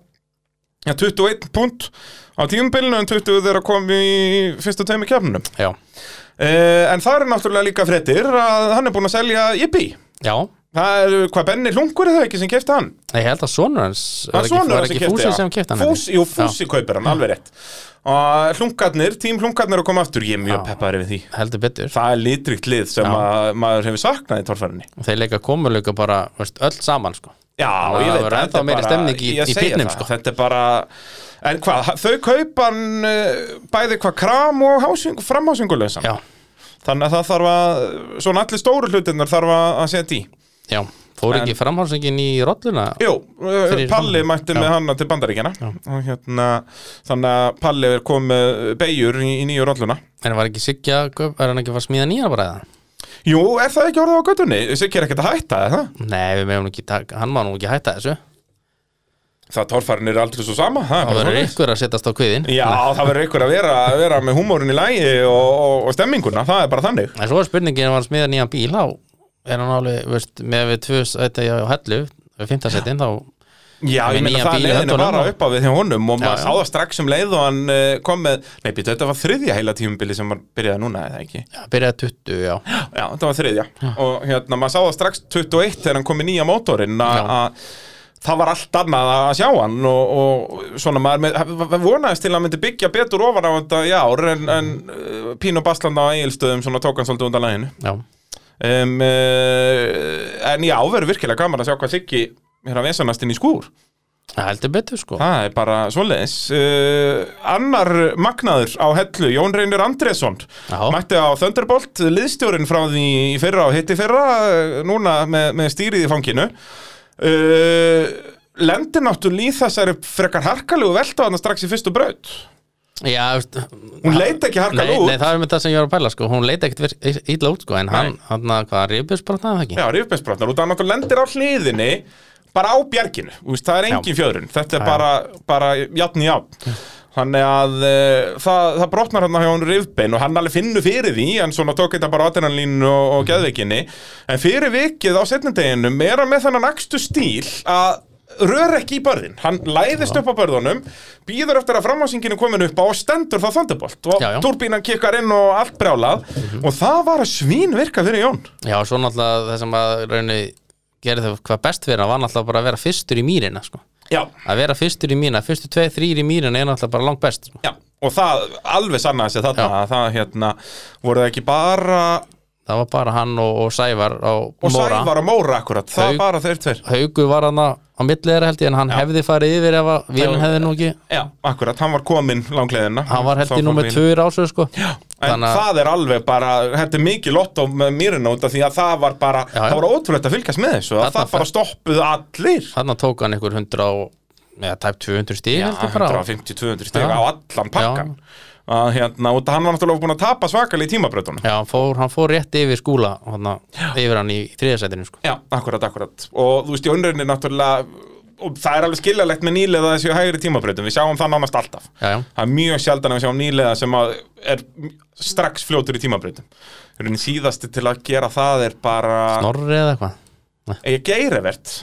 ja, 21 punkt á tímabilinu en 20 þegar kom í fyrstu teimi kjafnunum já. uh, En það er náttúrulega líka fréttir að hann er búinn að selja Jippi Já, Það er, hvað, Benni Hlungur er það ekki sem kefti hann? ég held að sonur hans var er ekki, var ekki Fúsi sem kefti hann Fúsi, jú, Fúsi kaupir hann, alveg rétt. Og hlungarnir, tím hlungarnir að koma aftur Ég er mjög peppaður við því. Heldur betur. Það er litríkt lið sem maður hefur saknað í torfærinni og þeir leika komuleika bara veist, öll saman sko. Já, að ég veit þetta er bara- í- ég bítnum, það, sko. Þetta er bara En hvað, þau kaupa hann uh, bæði hvað kram og hásing, framhásingulösan Já, Þannig að það þarf að, svona allir stóru hlutinnar þarf að setja í já, fór En- ekki framhálsingin í rolluna Jú, Fyrir Palli mætti Já. með hann til bandaríkjana og hérna, þannig að Palli er komið beigur í, í nýju rolluna. En var ekki Sigga, er hann ekki að smíða nýja bara eða? Jú, er það ekki orðið á göttunni? Siggi er ekkert að hætta, eða? Nei, við meðum ekki hann má nú ekki hætta þessu. Það torfærin er aldrei svo sama Það, Það verður ykkur að setjast á kviðin Já, það verður ykkur að vera, vera með húmórin í lægi og, og, og stemminguna, það er bara þannig. En svo er spurningin að hann smíða nýjan bíl þá er hann alveg, veist, með við tvö sæti á hellu, við fymtasettin þá Já, ég meina það leiðinu höndunum bara upp á við hjá honum og Já, maður já. sá það strax um leið og hann uh, kom með, nei, býtu, þetta var þriðja heila tímubili sem var byrjaði núna, eða ekki? já, byrjaði 20, já Já, þetta var þriðja og hérna, maður sá það strax 21 þegar hann kom í nýja mótorinn Já. að það var allt annað að sjá hann og, og svona maður með, vonaðist til að myndi byggja betur ofan á þetta í ár en, en uh, Pínu Basland á eigilstöðum svona tók hann svolítið undan læginu Já, um, en já, verður virkilega gaman að sjá hvað Siggi að vesanast inn í skúr. Það heldur betur sko. Það er bara svoleiðis. Uh, Annar magnaður á hellu Jón Reynir Andresson. Mætti á Thunderbolt, liðstjórin frá því í fyrra og hitti fyrra uh, Núna með, með stýrið í fanginu. Uh, Lendir náttúrulega í þessari frekar harkalegu velta hann strax í fyrstu braut Já, Hún leit ekki harkalega nei, út. Nei, það er með það sem ég var að pæla sko. Hún leit ekkert illa út sko En hann, hann, hvað, rifbjörnsbrotnaði það ekki? Já, rifbeinsbrotnar út að hann náttúrulega lendir á hliðinni bara á bjarginu, Þú veist, það er engin fjöðrun þetta er Já, bara, bara játn í játn þannig að uh, það, það brotnar hann hjá hann rifbein og hann alveg finnur fyrir því en svona tók þetta bara adrenalínu og, og geðveikinni. En fyrir vikið á setnindeginum er hann með þannig akstu stíl að rör ekki í börðin, hann læðist upp á börðunum býður eftir að framhásinginu komin upp á og stendur það þöndubolt og Já, já. turbínan kikkar inn og allt brjálað og það var að svín virka fyrir Jón Já, svo náttúrulega það sem að raunni gerði það hvað best fyrir hann var náttúrulega bara að vera fyrstur í mýrina sko. Að vera fyrstur í mýrina, fyrstu tveið, þrýr í mýrina er náttúrulega bara langt best sko. Já, og það alveg sannaði sig þarna Já. að það hérna voru ekki bara það var bara hann og, og Sævar á og Móra. Sævar og Móra akkurat, það Hauk- var bara þeir tveir. Haugu var hann á milli þeirra held ég en hann Já. hefði farið yfir ef að Já. hefði nú ekki. Já, akkurat, hann var kominn langleðina hann var held ég nú með bíl. tvö rásöð sko. Já, en Þannig að- það er alveg bara, þetta er mikið lott á með mýrina út af því að það var bara, Já, það var ótrúlegt að fylgjast með þessu, Þarna það bara stoppuðu allir. Þannig tók hann ykkur 100 og eða tæp 200 stíg Já, held ég bara 150-200 steg Já. á allan pakkan að hérna, að hann var náttúrulega búin að tapa svakalega í tímabröðunum Já, hann fór, hann fór rétt yfir skúla hana, yfir hann í þriðasætinu sko. Já, akkurat, akkurat. Og þú veist, í önrunni náttúrulega og það er alveg skiljalegt með nýlega þessu hægri tímabreytum, við sjáum það nánast alltaf. Já, já, það er mjög sjaldan að við sjáum nýlega sem er strax fljótur í tímabreytum síðasti til að gera það er bara Snorri eða eitthvað geirivert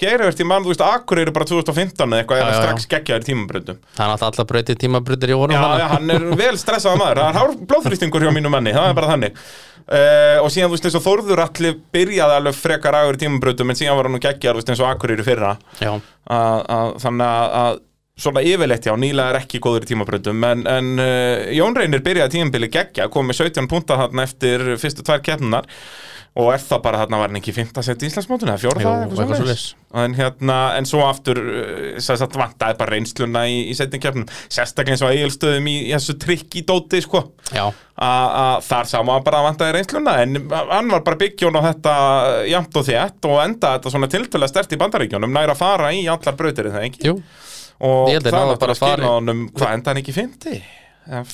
geirivert í mann, þú veist, Akkur eru bara 2015 eða eitthvað, eða strax geggjaður í tímabreytum það er alltaf breytið tímabrutir í honum Já, já, hann er vel stressaða maður. Það er hár blóðþrýstingur hjá mínu manni, það er bara þannig. Uh, Og síðan, þú veist, eins og Þórður allir byrjaði alveg frekar agur í tímabröðum En síðan var hann nú geggjar, þú veist, eins og Akkur eru fyrra. Að, að, Þannig að, Svona yfirleitt, já, nýlega er ekki góður í tímabröðum En, en uh, Jón Reynir byrjaði tímabili geggja Kom með 17 púnta þarna eftir fyrstu tvær keppnunar Og er það bara þarna var hann ekki í 5. seti í Íslandsmótinu eða 4. Jú, eitthvað eitthvað svoleiðis. En, hérna, en svo aftur sem sagt vantaði bara reynsluna í, í setjum keppnum sérstaklega eins og eigilstöðum í, í þessu trikk í dóti sko. að þar sá maður bara að vantaði reynsluna en hann var bara byggjón á þetta jamt og þétt og enda þetta svona tiltölu stert í bandaríkjónum næra að fara í allar brautir er það ekki jú, og það var bara að skila honum hvað enda hann ekki 50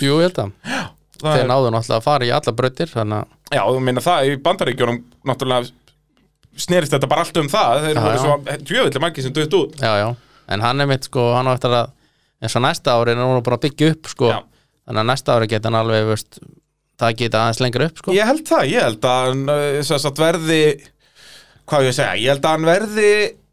jú, ég held að þeir náðu náttúrulega að fara í alla að, já, þú meina það í bandaríkjónum náttúrulega snerist þetta bara allt um það. Þeir Já, voru já. svo djöfulli margir sem dutt út. Já, já. En hann er mitt sko, hann á eftir að eins og næsta ári er hann bara að byggja upp sko. Já. þannig að næsta ári geta hann alveg veist, það geta aðeins lengra upp sko. Ég held það, ég held að hann sagt, verði hvað ég segja, ég held að hann verði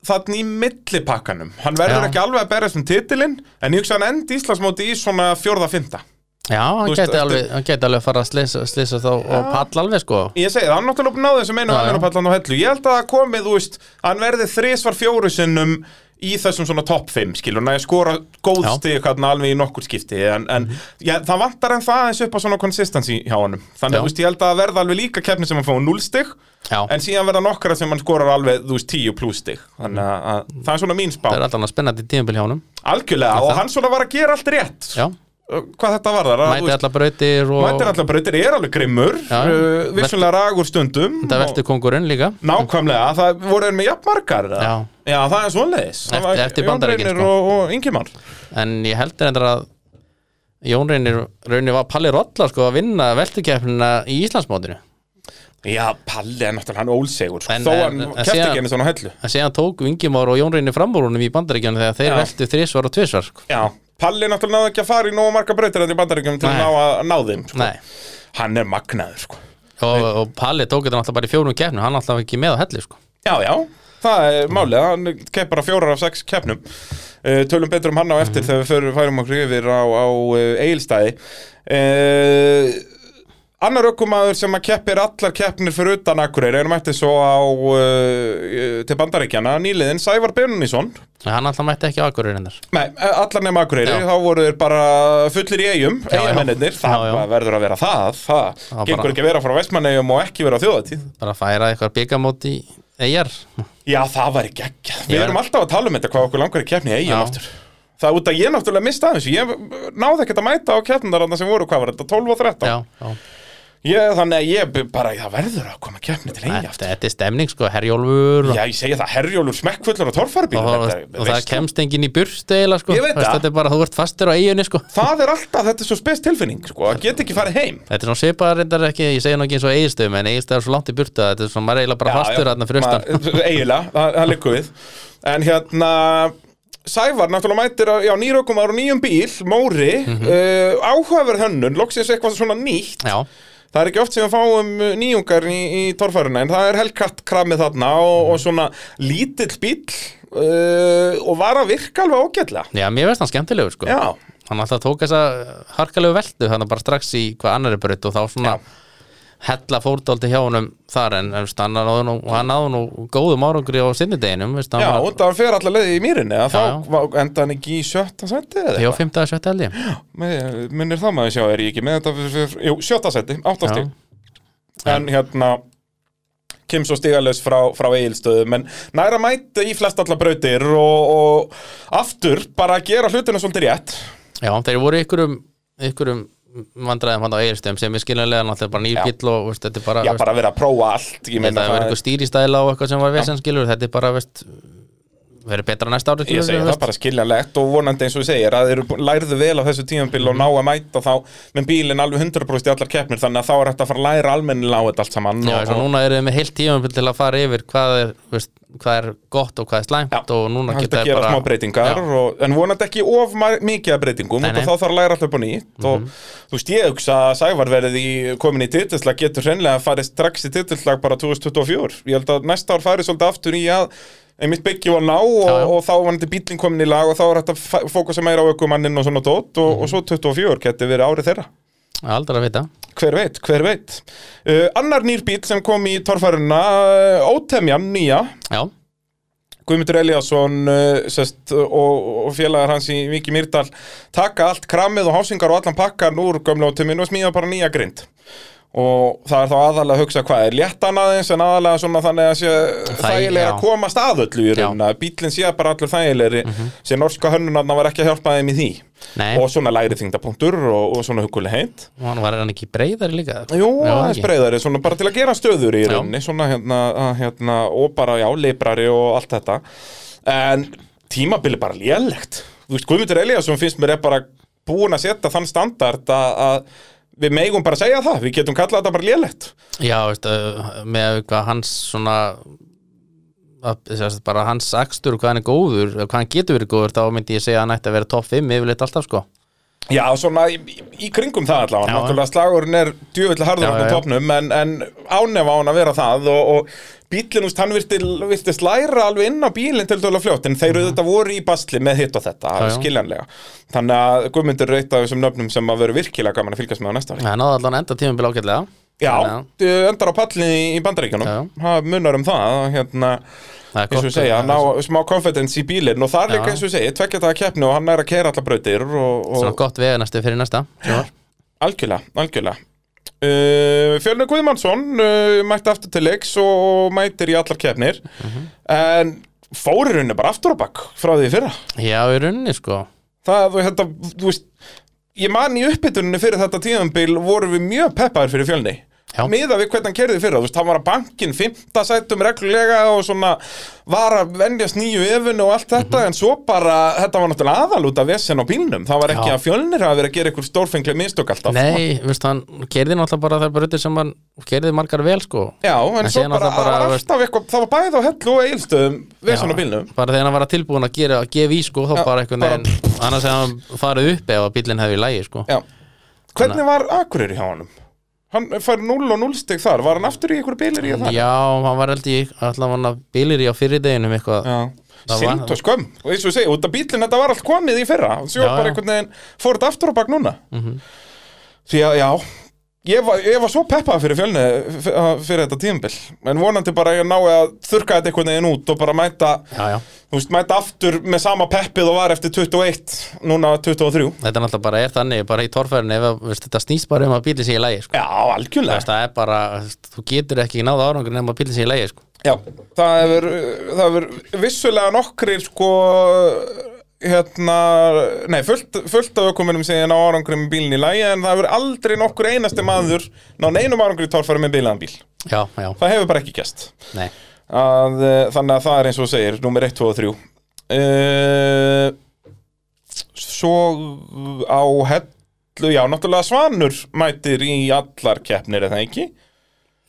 þannig í millipakkanum. Hann verður ekki alveg að berjast um titilinn en ég hugsa hann endi Íslandsmóti í svona fjórða fynda Já, hann eftir- alveg, hann gæti alveg að fara að slisa, slisa þá og palla alveg sko. Ég segi það, hann náttúrulega náði þessum einu Já, já. almenna á hellu. Ég held að það komið, þú veist, hann verði þrisvar fjóru sinnum í þessum svona topp 5, skilur, næja skora góð Já. stig hérna alveg í nokkur skipti en, en já, það vantar en það eins upp á svona consistency hjá honum. Þannig að, þú veist, ég held að verða alveg líka keppni sem hann fá 0 stig Já, en síðan verða nokkara sem hann skorar alveg, þú veist, 10 pluss stig. Þannig að, að það er svona mín spá. Það er alltaf spennandi tímabil hjá honum. Algjörlega, og hann svona var að gera allt rétt. Já, hvað þetta var þar mæti allar brautir og Mætir allar breytir, er alveg grimmur Já. uh, vissulega ragur stundum þetta velti kongurinn líka Nákvæmlega, það voru með jafnmargar eða? Já. Já, það er svoleiðis Það Eftir- var eftir Reynir sko. og, og Ingimar En ég heldur endur að Jón Reynir raunir var Palli Rollar sko að vinna veltukeppnina í Íslandsmótinu Já, Palli er náttúrulega hann ólsegur sko. En- Þó hann síðan- ekki henni svona á hellu En síðan tók Vingimár og Jón Reynir framúrunum í bandaríkjunum þegar þeir Já. veltu þrísvar og tvisvar sko. Já, Palli náttúrulega náði ekki að fara í nógu marga breytir en í bandaríkjum til að ná, að, ná þeim sko. Hann er magnaður sko. og, og Palli tók þetta náttúrulega bara í fjórum keppnum hann alltaf ekki með á helli sko. Já, já, það er málið Hann kepp bara fjórar af sex keppnum uh, Tölum betur um hann á eftir þegar við förum, færum okkur yfir á, á uh, Egilstæði uh, Annar ökumaður sem að keppir allar keppnir fyrir utan Akureyri en mætti svo á uh, til bandaríkjana nýliðin Sævar Benunnísson hann alltaf mætti ekki á akkurinn hennar Nei, allar nema Akureyri, Já. þá voru þeir bara fullir í eigum, eigamennir, það Já, já. verður að vera það, það Já, gengur bara- ekki að vera frá Vestmannegjum og ekki vera á þjóðatíð. bara að færa eitthvað byggamót í eigjar Já, það var ekki ekki, við erum alltaf að tala um þetta hvað okkur langar í keppni í eigum aftur. Það er út að ég náttúrulega mista þessu, ég náði ekkert að mæta á keppnindar sem voru, hvað var þetta, 12 og 13? já, já. Ég, þannig að ég bara, það verður að koma keppni til eigi aftur. þetta er stemning sko, herjólfur og, Já, ég segi það, herjólur smekkfullur og torfarbíl. og, og, og það kemst enginn í burst eiginlega sko. Ég veit það. þetta er bara, þú ert fastur á eiginni sko. Það er alltaf, þetta er svo spes tilfinning, sko, að geta ekki farið heim. Þetta er svona svipaðar reyndar ekki, ég segja nú ekki eins og eigistöðum en eigistöð er svo langt í burtu að þetta er svona, maður er eiginlega bara fastur þarna fyrir austan [LAUGHS] hérna Sævar náttúrulega mætir á nýrökumar og nýjum bíl, Móri Mhm. uh, áhugaverð hönnun, loksins eitthvað svona nýtt Já, Það er ekki oft sem við fáum uh, nýjungar í, í torfæruna en það er Hellcat kramið þarna og, og svona lítill bíl uh, og var að virka alveg ógætlega já, mér veist hann skemmtilegur sko. Já, Hann alltaf tók þessa harkalegu veldu þannig bara strax í hvað annar er braut og þá svona hella fórdáldi hjá honum þar en, en hann náðu nú, hann góðum árangri á sinnideginum hann já var- og það fer allar leiði í mýrinni að Já, þá já. enda hann ekki í sjötta seti? 5. að 7. held ég Minnir það maður sjá, er ég ekki með þetta fyrir, fyrir, Jú, sjötta seti, áttastig Já. en hérna kem svo stigalaus frá, frá eigilstöðum en næra mæta í flest allar brautir og, og aftur bara gera hlutina svolítið rétt Já, þeir voru ykkurum ykkurum vandræðum hann á eigirstöðum sem er skiljanlega náttúrulega bara nýr bíll og veist, þetta er bara, Já, veist, bara vera að prófa allt þetta er það eitthvað stýristæla og eitthvað sem var vesen skilur þetta er bara, veist verið betra næsta ári Ég segi það bara skiljanlegt og vonandi eins og ég segir að þeir lærðu vel á þessu tímabil og ná að mæta þá með bílinn alveg 100% í allar keppnir þannig að þá er þetta að fara að læra almennilega á þetta allt saman Já, og, svo núna eru við með heilt tímabil til að fara yfir hvað er, veist, hvað er gott og hvað er slæmt Já, og núna geta að gera bara smá breytingar og, en vonandi ekki of mikið af breytingum Nei, og nei. þá þarf að læra alltaf upp á nýtt og þú veist ég hugsa að Sævar verið í komin í titilslag getur hreinlega að farið strax í titilslag bara 2024 ég held að næsta ár farið svolítið aftur í að einmitt byggja og ná og, já. og þá var þetta bílinn komin í lag og þá er þetta fókusa meira á ökumanninn og svona dót og, Mhm. og svo 24 getur verið árið þeirra. Aldrei að vita. Hver veit, hver veit. Uh, Annar nýr bíl sem kom í torfæruna uh, Ótemjan, nýja. Já, Guðmundur Eliasson uh, sest, og, og félagar hans í Viki Mýrdal taka allt kramið og hásingar og allan pakkan úr gömlu óteminu og smíða bara nýja grind og það er þá aðalega að hugsa hvað er léttan aðeins en aðalega svona þannig að sé þægilega að komast að öllu í raunina bílinn sé bara allur þægilegri sem norska hönnunarna var ekki að hjálpa þeim í því. Nei, og svona læri þingdapunktur og, og svona huguleg heint og hann var hann ekki breyðari líka? Jú, aðeins ekki. breyðari, svona bara til að gera stöður í Já. rauninni, svona hérna, hérna og bara, já, librari og allt þetta. En tímabili bara lélegt. Þú veist, Guðmundur Eliasson finnst mér er bara búin að setja þann standard að, að við megum bara að segja það, við getum kallað þetta bara lélegt. Já, veist, uh, með hans svona að, bara hans akstur og hvað hann er góður eða hvað hann getur verið góður þá myndi ég segja að hann ætti að vera topp 5 yfirleitt alltaf sko. Já, svona í, í kringum það allavega, náttúrulega slagurinn er djöfull harður á já. topnum en, en ánefa á hann að vera það og, og bílinn, úst, hann virti, virtist læra alveg inn á bílinn til dæla fljótt en þeir auðvitað voru í basli með hitt og þetta. Já, já. skiljanlega. Þannig að Guðmundur er eitt af þessum nöfnum sem að vera virkilega gaman að fylgjast með á næsta ári. Það náði allan enda tímabil ágætlega. Já, þú endar á palli í. Það munar um það, hérna Það er eins og segja, ná smá confidence í bílinn. Og það er líka eins og segja, tvekja það að keppni og hann er að kera allar brautir og, Svona og gott veganæstu fyrir næsta algjörlega, algjörlega uh, Fjölnir Guðmannsson uh, mætti aftur til leiks og mætir í allar keppnir. En fórirunni bara aftur á bakk frá því fyrra? Já, í rauninni sko. Það, þú, þetta, þú veist ég man í uppbytunni fyrir þetta tíðanbíl voru við mjög peppaðir fyrir fjölni. Miða við hvernig hann kerði fyrra, þú veist, hann var að bankin fymta sætum reglulega og svona var að venjast nýju efun og allt þetta en svo bara, þetta var náttúrulega aðal út af vesen á bílnum, það var ekki Já. að fjölnir hafa verið að gera ykkur stórfenglega mistök alltaf. Nei, veist hann, kerði náttúrulega bara þær brautir sem hann kerði margar vel sko. Já, en, En svo bara, bara, það veist- eitthvað, það var bæði á hellu og eilstöðum vesen á bílnum. bara þegar hann var tilbúin að gera, gefa í sko þá Já, bara bara- veginn annars hann að? Hann fær 0 og 0 stig þar, var hann aftur í ykkur bílir í það? Já, hann var hann bílir í á fyrirdeginum eitthvað Sint og skömm og eins og segi, út af bílinn þetta var allt komið í fyrra og svo Já, bara einhvern veginn fór þetta aftur á bak núna Mhm. því að já ég var, ég var svo peppað fyrir fjölni fyrir þetta tímabil. En vonandi bara ég nái að þurka þetta einhvern veginn út og bara mæta, Já, já, veist, mæta aftur með sama peppið og var eftir 21 núna 23 þetta er náttúrulega bara er þannig bara í veist, þetta snýst bara um að bílinn sé í lægi sko. Já, algjörlega. Það er bara, þú getur ekki náða árangur nema að bílinn sé í lægi sko. Já, það hefur, það hefur vissulega nokkrir sko hérna, nei, fullt, fullt af ökumunum segja ná árangri með bílinn í lægi en það hefur aldrei nokkur einasti maður ná neinum árangri í torfæri með bílaðan bíl. Já, já, það hefur bara ekki gæst að, uh, þannig að það er eins og segir nummer 1, 2 og 3 uh, svo á hellu, já, náttúrulega Svanur mætir í allar keppnir eða ekki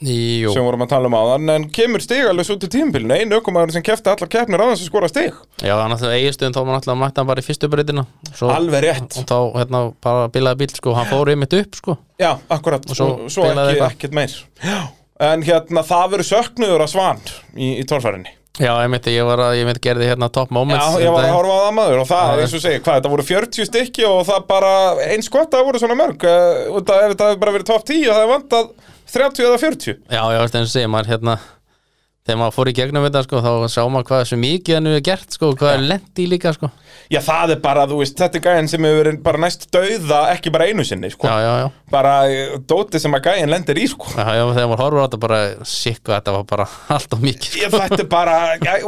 Jú, sem vorum að tala um áðan en kemur stigalus út í tímabilinu. Einu ökumæður sem kefti allar keppnir þess að skora stig. Já, þannig að eiginstöðum þá var náttúrulega mætti hann bara í fyrstu breytina. Svo, alveg rétt. Og þá hérna bara bílaði bíl sko, hann fór einmitt upp sko. Já, akkurat, Og svo svo bilaði ekki, ekkert meir. Já. en hérna það verður söknuður að svan í, í torfærinni Já, einmitt, ég var að, ég mitt gerði hérna top moments já, ég var að um horfa á það maður og það, eins og segir, hvað, þetta voru 40 stykki og það bara, eins gott að það voru svona mörg af ef þetta hefði bara verið top 10 og það hefði vantað 30 eða 40 Já, já, eins og segir maður hérna þegar maður fór í gegnum þetta sko, þá sá maður hvað svo mikið hann hefur gert sko, hvað er lent í líka sko. já, það er bara, þú veist, þetta er gæðin sem hefur verið bara næst dauða, ekki bara einu sinni sko. Já, já, já, bara eh, dótið sem að gæðin lendir í sko. já, já þegar maður horfur á þetta bara sikku, þetta var bara [LAUGHS] allt of mikið sko. ég er bara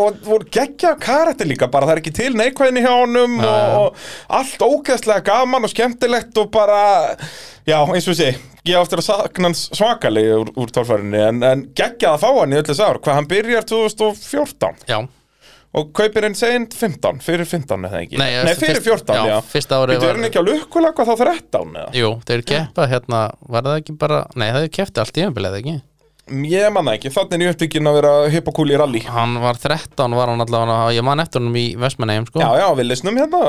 og voru geggja karakter líka bara það er ekki til neikvæðin í hjá honum Já, já. og, og allt ógeðslega gaman og skemmtilegt og bara já eins og sé ég á eftir að sakna hans svakalega úr, úr tórfærinni en, en geggja að fá hann í öllu sár hvað hann byrjar 2014 Já, og kaupir einn segint 15 fyrir 15 eða ekki? Nei, Nei fyrst- fyrir 14 já, já, fyrsta árið Býtu, er var- hann ekki á lukkulega þá 13 eða? Jú, þeir keppa hérna, var það ekki bara nei, það kefti allt í umbilið, ekki? Ég man það ekki, þannig er ég upptökin að vera hipp og cool í rally. Hann var 13, var hann allavega ég man eftir honum í Vestmannegjum sko. já já, við lesnum hérna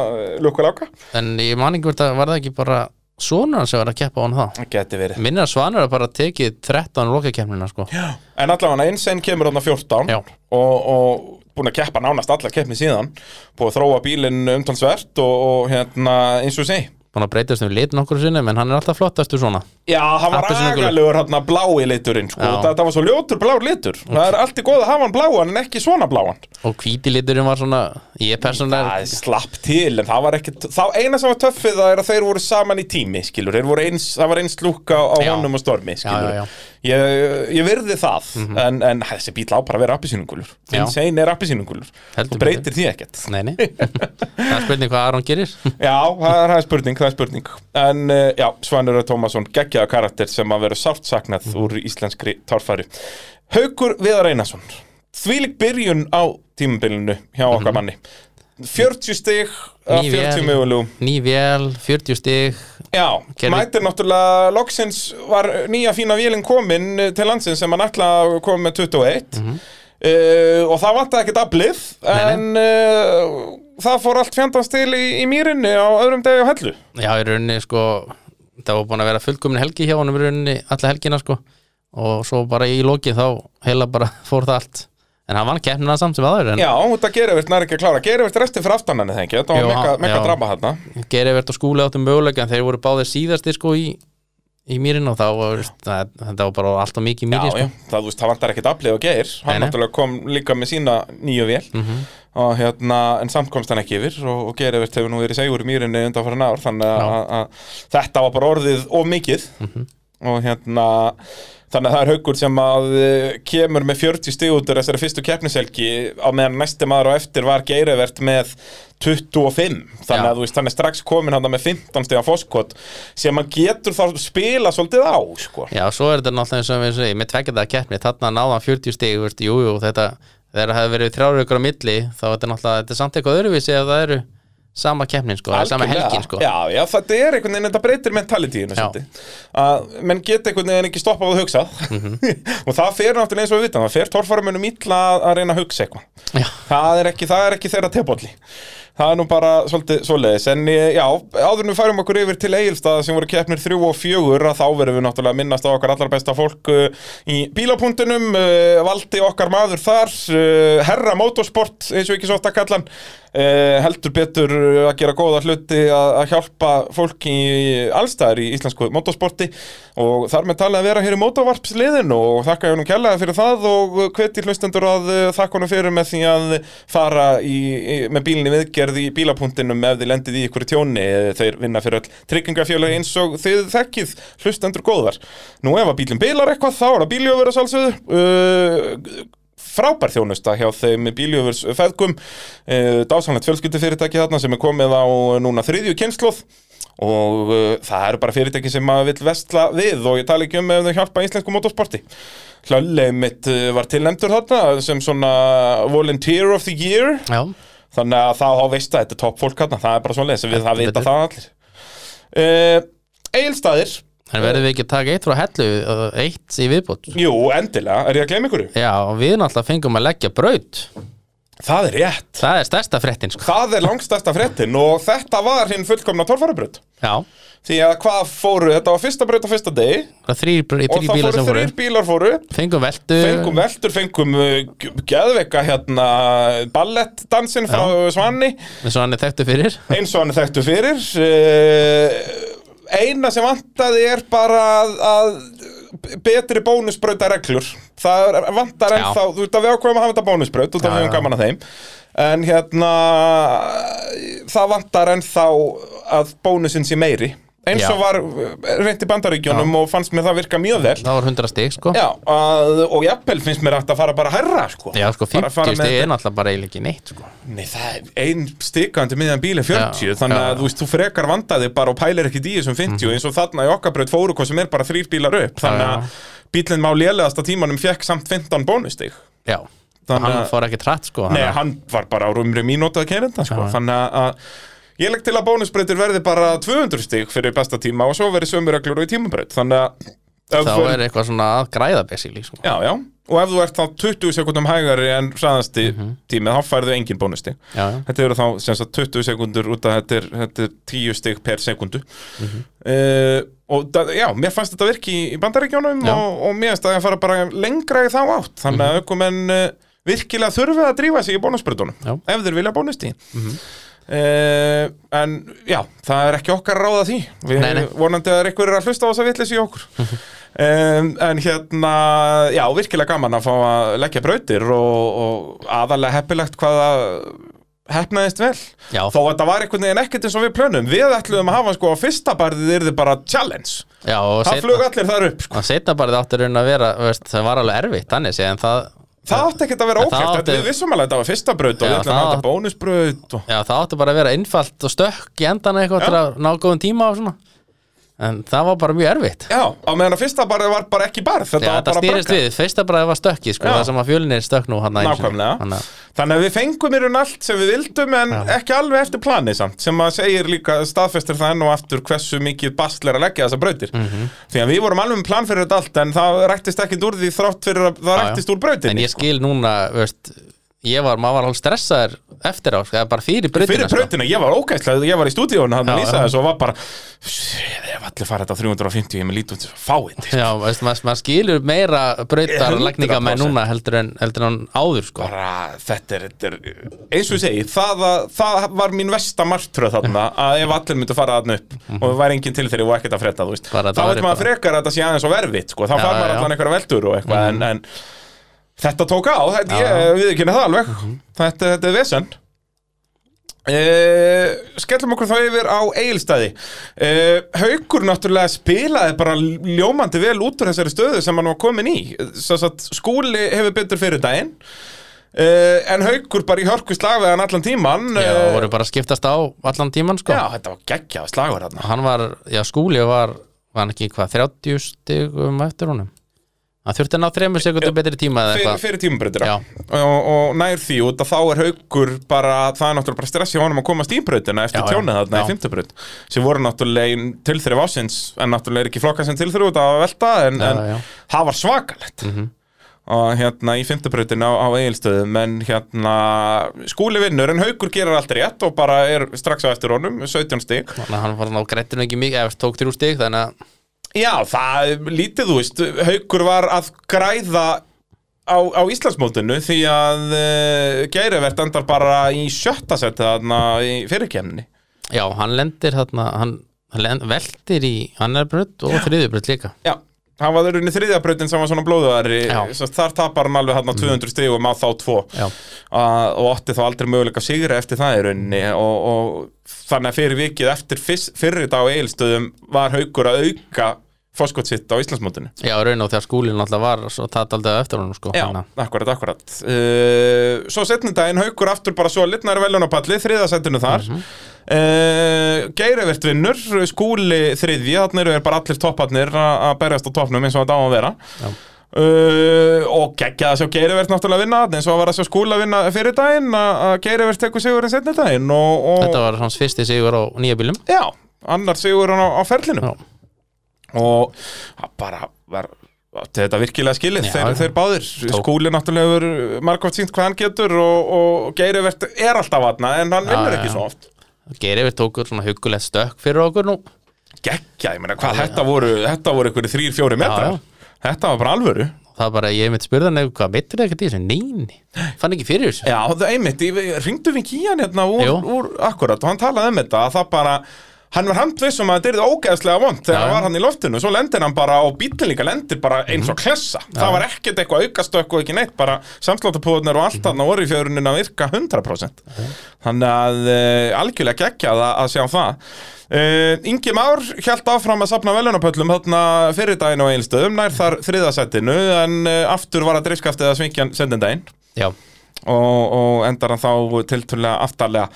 lukkulega en ég man ekki var það ekki bara sonur hans sem var að keppa á hann það það geti verið Minnir að Svanur að bara tekið 13 lokakefnina sko. En allavega eins einn kemur þarna 14 Já. og, og búin að keppa nánast alla keppni síðan búin að þróa bílinn umtalsvert og, og hérna eins og segi Búin að breytast um lit nokkur sinni en hann er alltaf flottastur svona Já, hann var Appelsínugulur. agalegur hérna blái liturinn sko. Já. þetta var svo ljótur blár litur það er allt í góð að hafa hann bláan en ekki svona bláan og hvíti liturinn var svona ég persónulega Það slapp til en það var ekki þá eina sem var töffið það er að þeir voru saman í tími skilur, voru eins, það var eins lúka á Já. honum og stormi skilur já, já. Ég, ég virði það en, en þessi bíl á bara að vera appisínungulur þinn sein er appisínungulur og breytir því ekkert. Nei, nei. Það er spurning hvað Aron gerir. [LAUGHS] Já, það er, spurning, það er spurning. En uh, já, Svanur Tómasson, geggjaða karakter sem að vera sárt saknað Mhm. úr íslenskri tárfæri Haukur Viðar Einarsson. Þvílik byrjun á tímabilinu hjá okkar manni 40 stig af Mhm. Ný 40 vél. mögulegum Ný vél, 40 stig Já, Gerði- mætir náttúrulega loksins var nýja fína vélinn komin eh, til landsins sem hann ætla að koma með 21 uh, og það aflið Mhm. Nei, en uh, það fór allt fjandans til í, í mýrinni á öðrum degi á hellu Já, í rauninni sko það var búin að vera fullkomin helgi hjá honum í rauninni alla helgina sko og svo bara í loki þá heila bara [LAUGHS] fór það allt en hann vann keppnina samt sem aður en Já, þetta Geirivert nær ekki að klára Geirivert resti fyrir aftan henni þengi Þetta var mega já. drama hérna Gerivert og skúli áttu möguleika en þeir voru báðir síðasti sko í, í mýrin og þá var það, þetta bara alltaf mikið Já, mýri já, sko. það, þú veist, það vantar ekkert aflið á Geir Hann Nei, náttúrulega kom líka með sína nýju vél Mhm. og hérna, en samt komst hann ekki yfir og, og Geirivert hefur nú verið segur í mýrinni undan fyrir ár þannig að, Já. þetta var bara orðið of mikið Mhm. Og hérna þannig að það er haugur sem að eh, kemur með 40 stig út úr þessari fyrstu keppniselgi á meðan næsti maður á eftir var Geirivert með 25 þannig Já. að þú veist, hann er strax komin hann með 15 stiga foskot sem hann getur þá spila svolítið á sko. Já, svo er þetta náttúrulega og við segjum með tveggjadaða keppni, þarna náðan 40 stig veist, jú, jú, þetta, þegar það hefur verið þrjára ykkur á milli, þá er þetta náttúrulega þetta er samt eitthvað öðruvísi ef það eru sama keppnin sko, eða sama helgin sko. Já, já, þetta er einhvern veginn, þetta breytir svolítið. að menn geta einhvern veginn ekki stoppað að hugsa Mhm. [LAUGHS] og það fer náttúrulega eins og við vitum það fer torfærumunum illa að, reyna að hugsa eitthvað. Það er ekki, það er ekki þeirra tebólli það er nú bara svolítið svoleiðis. En eh, já, áður við færum okkur yfir til Egilstað sem voru keppnir þrjú og fjögur að þá verðum við náttúrulega að minnast á okkar allar besta fólk uh, í bílapunktunum uh, valdi okkar maður þar herra motorsport, eins og ekki svo oft að kalla hann uh, heldur betur að gera góða hluti að, hjálpa fólki allstæðar í íslensku motorsporti. Og þar með talað að vera hér í motorvarpsliðin og þakka ég honum kærlega fyrir það og hveti hlustendur að þakka honum fyrir með því að fara í, í, með bílinni viðgerð í bílapunktinum ef þið lendið í ykkur tjóni þeir vinna fyrir öll tryggingafjölu eins og þið þekkið hlustendur góðar. Nú ef að bílinn bilar eitthvað þá er það bíljófur að salsöðu uh, frábær þjónusta hjá þeim bíljöfurs feðgum uh, dásanlegt fjölskyldufyrirtæki þarna sem er komið á núna þriðju kynnslóð og uh, það eru bara fyrirtæki sem maður vill vestla við og ég tala ekki um ef þau hjálpa íslensku motorsporti. Hlöllið mitt uh, var tilnæmdur þarna sem svona volunteer of the year. Já, þannig að þá þá veist að þetta er topp fólk þarna það er bara svona leið sem við það vita það allir. Uh, Egilstaðir en verðum við ekki að taka eitt frá hellu uh, eitt í viðbót? Jú, endilega, er ég að gleyma ykkur? Já, og við náttúrulega fengum að leggja braut. Það er rétt. Það er stærsta fréttin sko. Það er langstæsta fréttin og þetta var hinn fullkomna torfærubröð Já, Því að hvað fóru, þetta var fyrsta braut á fyrsta degi. Það og það fóru þrýr bílar fóru. Fengum veldu Fengum veldur, fengum uh, geðveika hérna ballettdansinn frá Svanni. Eins og hann er þekktu fyrir. Eins og hann er þekktu fyrir. Uh, Eina sem vantaði er bara að, að betri bónusbrauta reglur Það vantar ennþá, þú veit að við ákveðum að hafa þetta bónusbraut af Já, við höfum já. gaman að þeim. En hérna, það vantar ennþá að bónusinn sé meiri Eins Já. og var reyndi bandaríkjónum og fannst mér það virka mjög vel Það var 100 stig sko Já, að, og jafnvel finnst mér að fara bara hærra sko. Já, sko, Bara 50 fara með þetta- er náttúrulega bara eiginlega ekki neitt sko Nei, það er ein stikandi miðan bíl er 40 Já, Þannig já. að þú veist, þú frekar vandaði bara og pælir ekki í þessum 50 eins og þarna í okkar braut fóru hvað sem er bara þrýr bílar upp Þannig Já, að bílinn má lélegast að tímanum fekk samt 15 bónustig Já, Þannig hann að- fór ekki trætt sko Nei, hann- var bara á rúmri mínútað keinenda sko. Já. Þannig að- að ég legg til að bónusbreytir verði bara 200 stig fyrir besta tíma og svo verði sömu reglur og í tímabraut Þannig að Þá er eitthvað svona að græða basically sko Já, já, og ef þú ert þá 20 sekundum hægari en hraðasti tímið, þá færðu engin já, Þetta eru þá sagt 20 sekundur út að þetta er, þetta er 10 stig per sekundu Mhm. og það, já, mér fannst þetta virki í, í bandaríkjónum Já. og, og mér finnst að ég fara bara lengra í þá átt þannig Mhm. að aukumenn uh, virkilega þurfið að drífa sig í bónusbrutunum Já. ef þeir vilja bónusti Mhm. Uh, en já, það er ekki okkar að ráða því. Við Nei, nei. vonandi að einhver er að hlusta á þess að vitlis í okkur. Um, en hérna já, virkilega gaman að fá að leggja brautir og, og aðalega heppilegt hvaða hefnaðist vel. Já, þó að þetta var einhvern veginn ekkert eins og við plönum. Við ætluðum að hafa sko að fyrsta barðið yrði bara challenge, já það flög allir þar upp sko. Bara það átti raun að vera, veist, það var alveg erfitt, þannig en það, það átti ekkert að vera ókvæmt við vissum alveg að þetta var fyrsta braut og Já, við ætlum að hafa þetta bónusbraut og... já, það átti bara að vera einfalt og stökk í endana eitthvað Já. til að ná góðum tíma og svona. En það var bara mjög erfitt. já, á meðan að fyrsta barðið var bara ekki barð þetta Já, var þetta bara stýrist brekka. við, fyrsta bara var stökkið, sko, Já. það sem að fjölinni er stökk nú hann Nákvæmlega. Þannig að við fengum í raun allt sem við vildum en Já. ekki alveg eftir planið samt sem að segir líka staðfestir það enn og aftur hversu mikið basl er að leggja þessa brautir Mhm. því að við vorum alveg með plan fyrir þetta allt en það rættist ekki úr því þrátt fyrir að það rættist úr brautinni En ég skil núna, veist, ég var, maður var alveg stressaður eftir á, sko, eða bara fyrir brautina fyrir brautina, ég var ógæslega ég var í stúdíónu, hann Já, lýsa já. þessu og var bara ef allir fara þetta á 350 ég með lítið út fáið sko. Já, veist, maður, maður skilur meira brautar 100%. lækninga með núna heldur en, heldur en áður sko. bara, þetta er, þetta er eins og ég segi, það, að- það var mín versta martröð þarna, að ef allir myndu fara þarna upp og það væri enginn til þeirri og ekkert að fredda, þú veist Bara þá þetta veit væri maður bara- frekar að þetta sé aðeins og verfitt, sko, þá Já, far maður já, já. allan einhverja veldur og eitthvað, en, en þetta tók á, þetta, Já, ég við ekki það alveg. Þetta, þetta er vesen. Uh, skellum okkur þá yfir á eigilstæði uh, Haukur náttúrulega spilaði bara ljómandi vel út úr þessari stöðu sem hann var komin í. Að skúli hefur betur fyrir daginn. Uh, en Haukur bara í hörku slag við hann allan tíman Já, voru bara skiptast á allan tíman sko. já, þetta var geggjað slagur hann Hann var, já, skúli var var hann ekki hvað, 30 stigum eftir honum Hann þurfti að ná þremur sekundum betri tíma eða eitthvað. fyrir tímabrautina Já. og, og nær því út að þá er Haukur bara, það er náttúrulega bara stress hjá honum að komast í brautina eftir tjónið þarna í fimmtubraut sem voru náttúrulega tilþrif ásins en náttúrulega er ekki flokka sem tilþrif út að velta en, Já, en já. það var svakalett og hérna í fimmtubrautina á, á eigilstöðum en hérna skúli vinnur en Haukur gerir allt rétt og bara er strax á eftir honum 17 stig. Þannig að hann var ná grættinu ekki mikið eða tók þrjú stig þannig að Já, það lítið, þú veist, Haukur var að græða á, á Íslandsmótinu því að uh, Geirivert endar bara í sjötta seti þarna í fyrirkemni. Já, hann lendir þarna hann, hann lend, veltir í annar brödd og þriðju brödd líka Já, hann var þurrunni þriðjabrautin sem var svona blóðuðari. Mm. þar tapar hann alveg þarna 200 stigum á þá tvo. Uh, og átti þá aldrei möguleika sigra eftir það í rauninni. Og, og þannig að fyrir vikið eftir fyrir þetta á eigilstöðum var Haukur að auka fórskot sitt á Íslandsmótinu. já raun og þegar skúlinn alltaf var svo tatt aldrei eftir honum sko Já, að- akkurat, akkurat. Uh, Svo setni daginn haukur aftur bara svo litnar veljónapalli, þriðasættinu þar. Mm Geirivert vinnur, skúli þriðji Þannig eru bara allir topparnir að að berjast á toppnum eins og þetta á að vera. Uh, Og geggja að sjá Geirivert náttúrulega vinna þarna, eins og að var að sjá skúla vinna fyrir daginn að að Geirivert tekur sigurinn setni daginn og, og Þetta var hans fyrsti sigur á nýja bílum Já, annar sigurinn á, á ferlinu Já. og það bara var þetta virkilega skilið, Já, þeir, þeir báðir. Skúli náttúrulega hefur margótt sínt hvað hann getur og, og Geirivert er alltaf aðna en hann vinnur ekki svo oft Geirivir tókur svona hugulegt stökk fyrir okkur nú. Geggja, ég meina hvað, þetta voru þetta voru ykkur þrýr, fjóri metrar. já. þetta var bara alvöru. Það var bara, ég mitt spurðan eða hvað mittur ekkert í þessu, neini. Fann ekki fyrir þessu. Já, það einmitt, ringdu við ekki í hann hérna úr, úr akkurat og hann talaði um þetta að það bara Hann var handviss um að þetta er það ógeðslega vond þegar Já, hann var hann í loftinu. Svo lendir hann bara á bílinn líka lendir bara eins og klessa. Það var ekkert eitthvað aukastökk og ekki neitt Bara samslátapúðunar og allt hann á orðifjörunin að virka 100% Þannig að uh, algjörlega geggjað að, að sjá það. Uh, Ingi Már hjælt áfram að safna velunapöllum Þarna fyrir daginn á einstöðum Nær þar þriðasettinu En uh, aftur var að driftskaftið að svingja sendindaginn og, og endar hann þá tilturlega aftarlega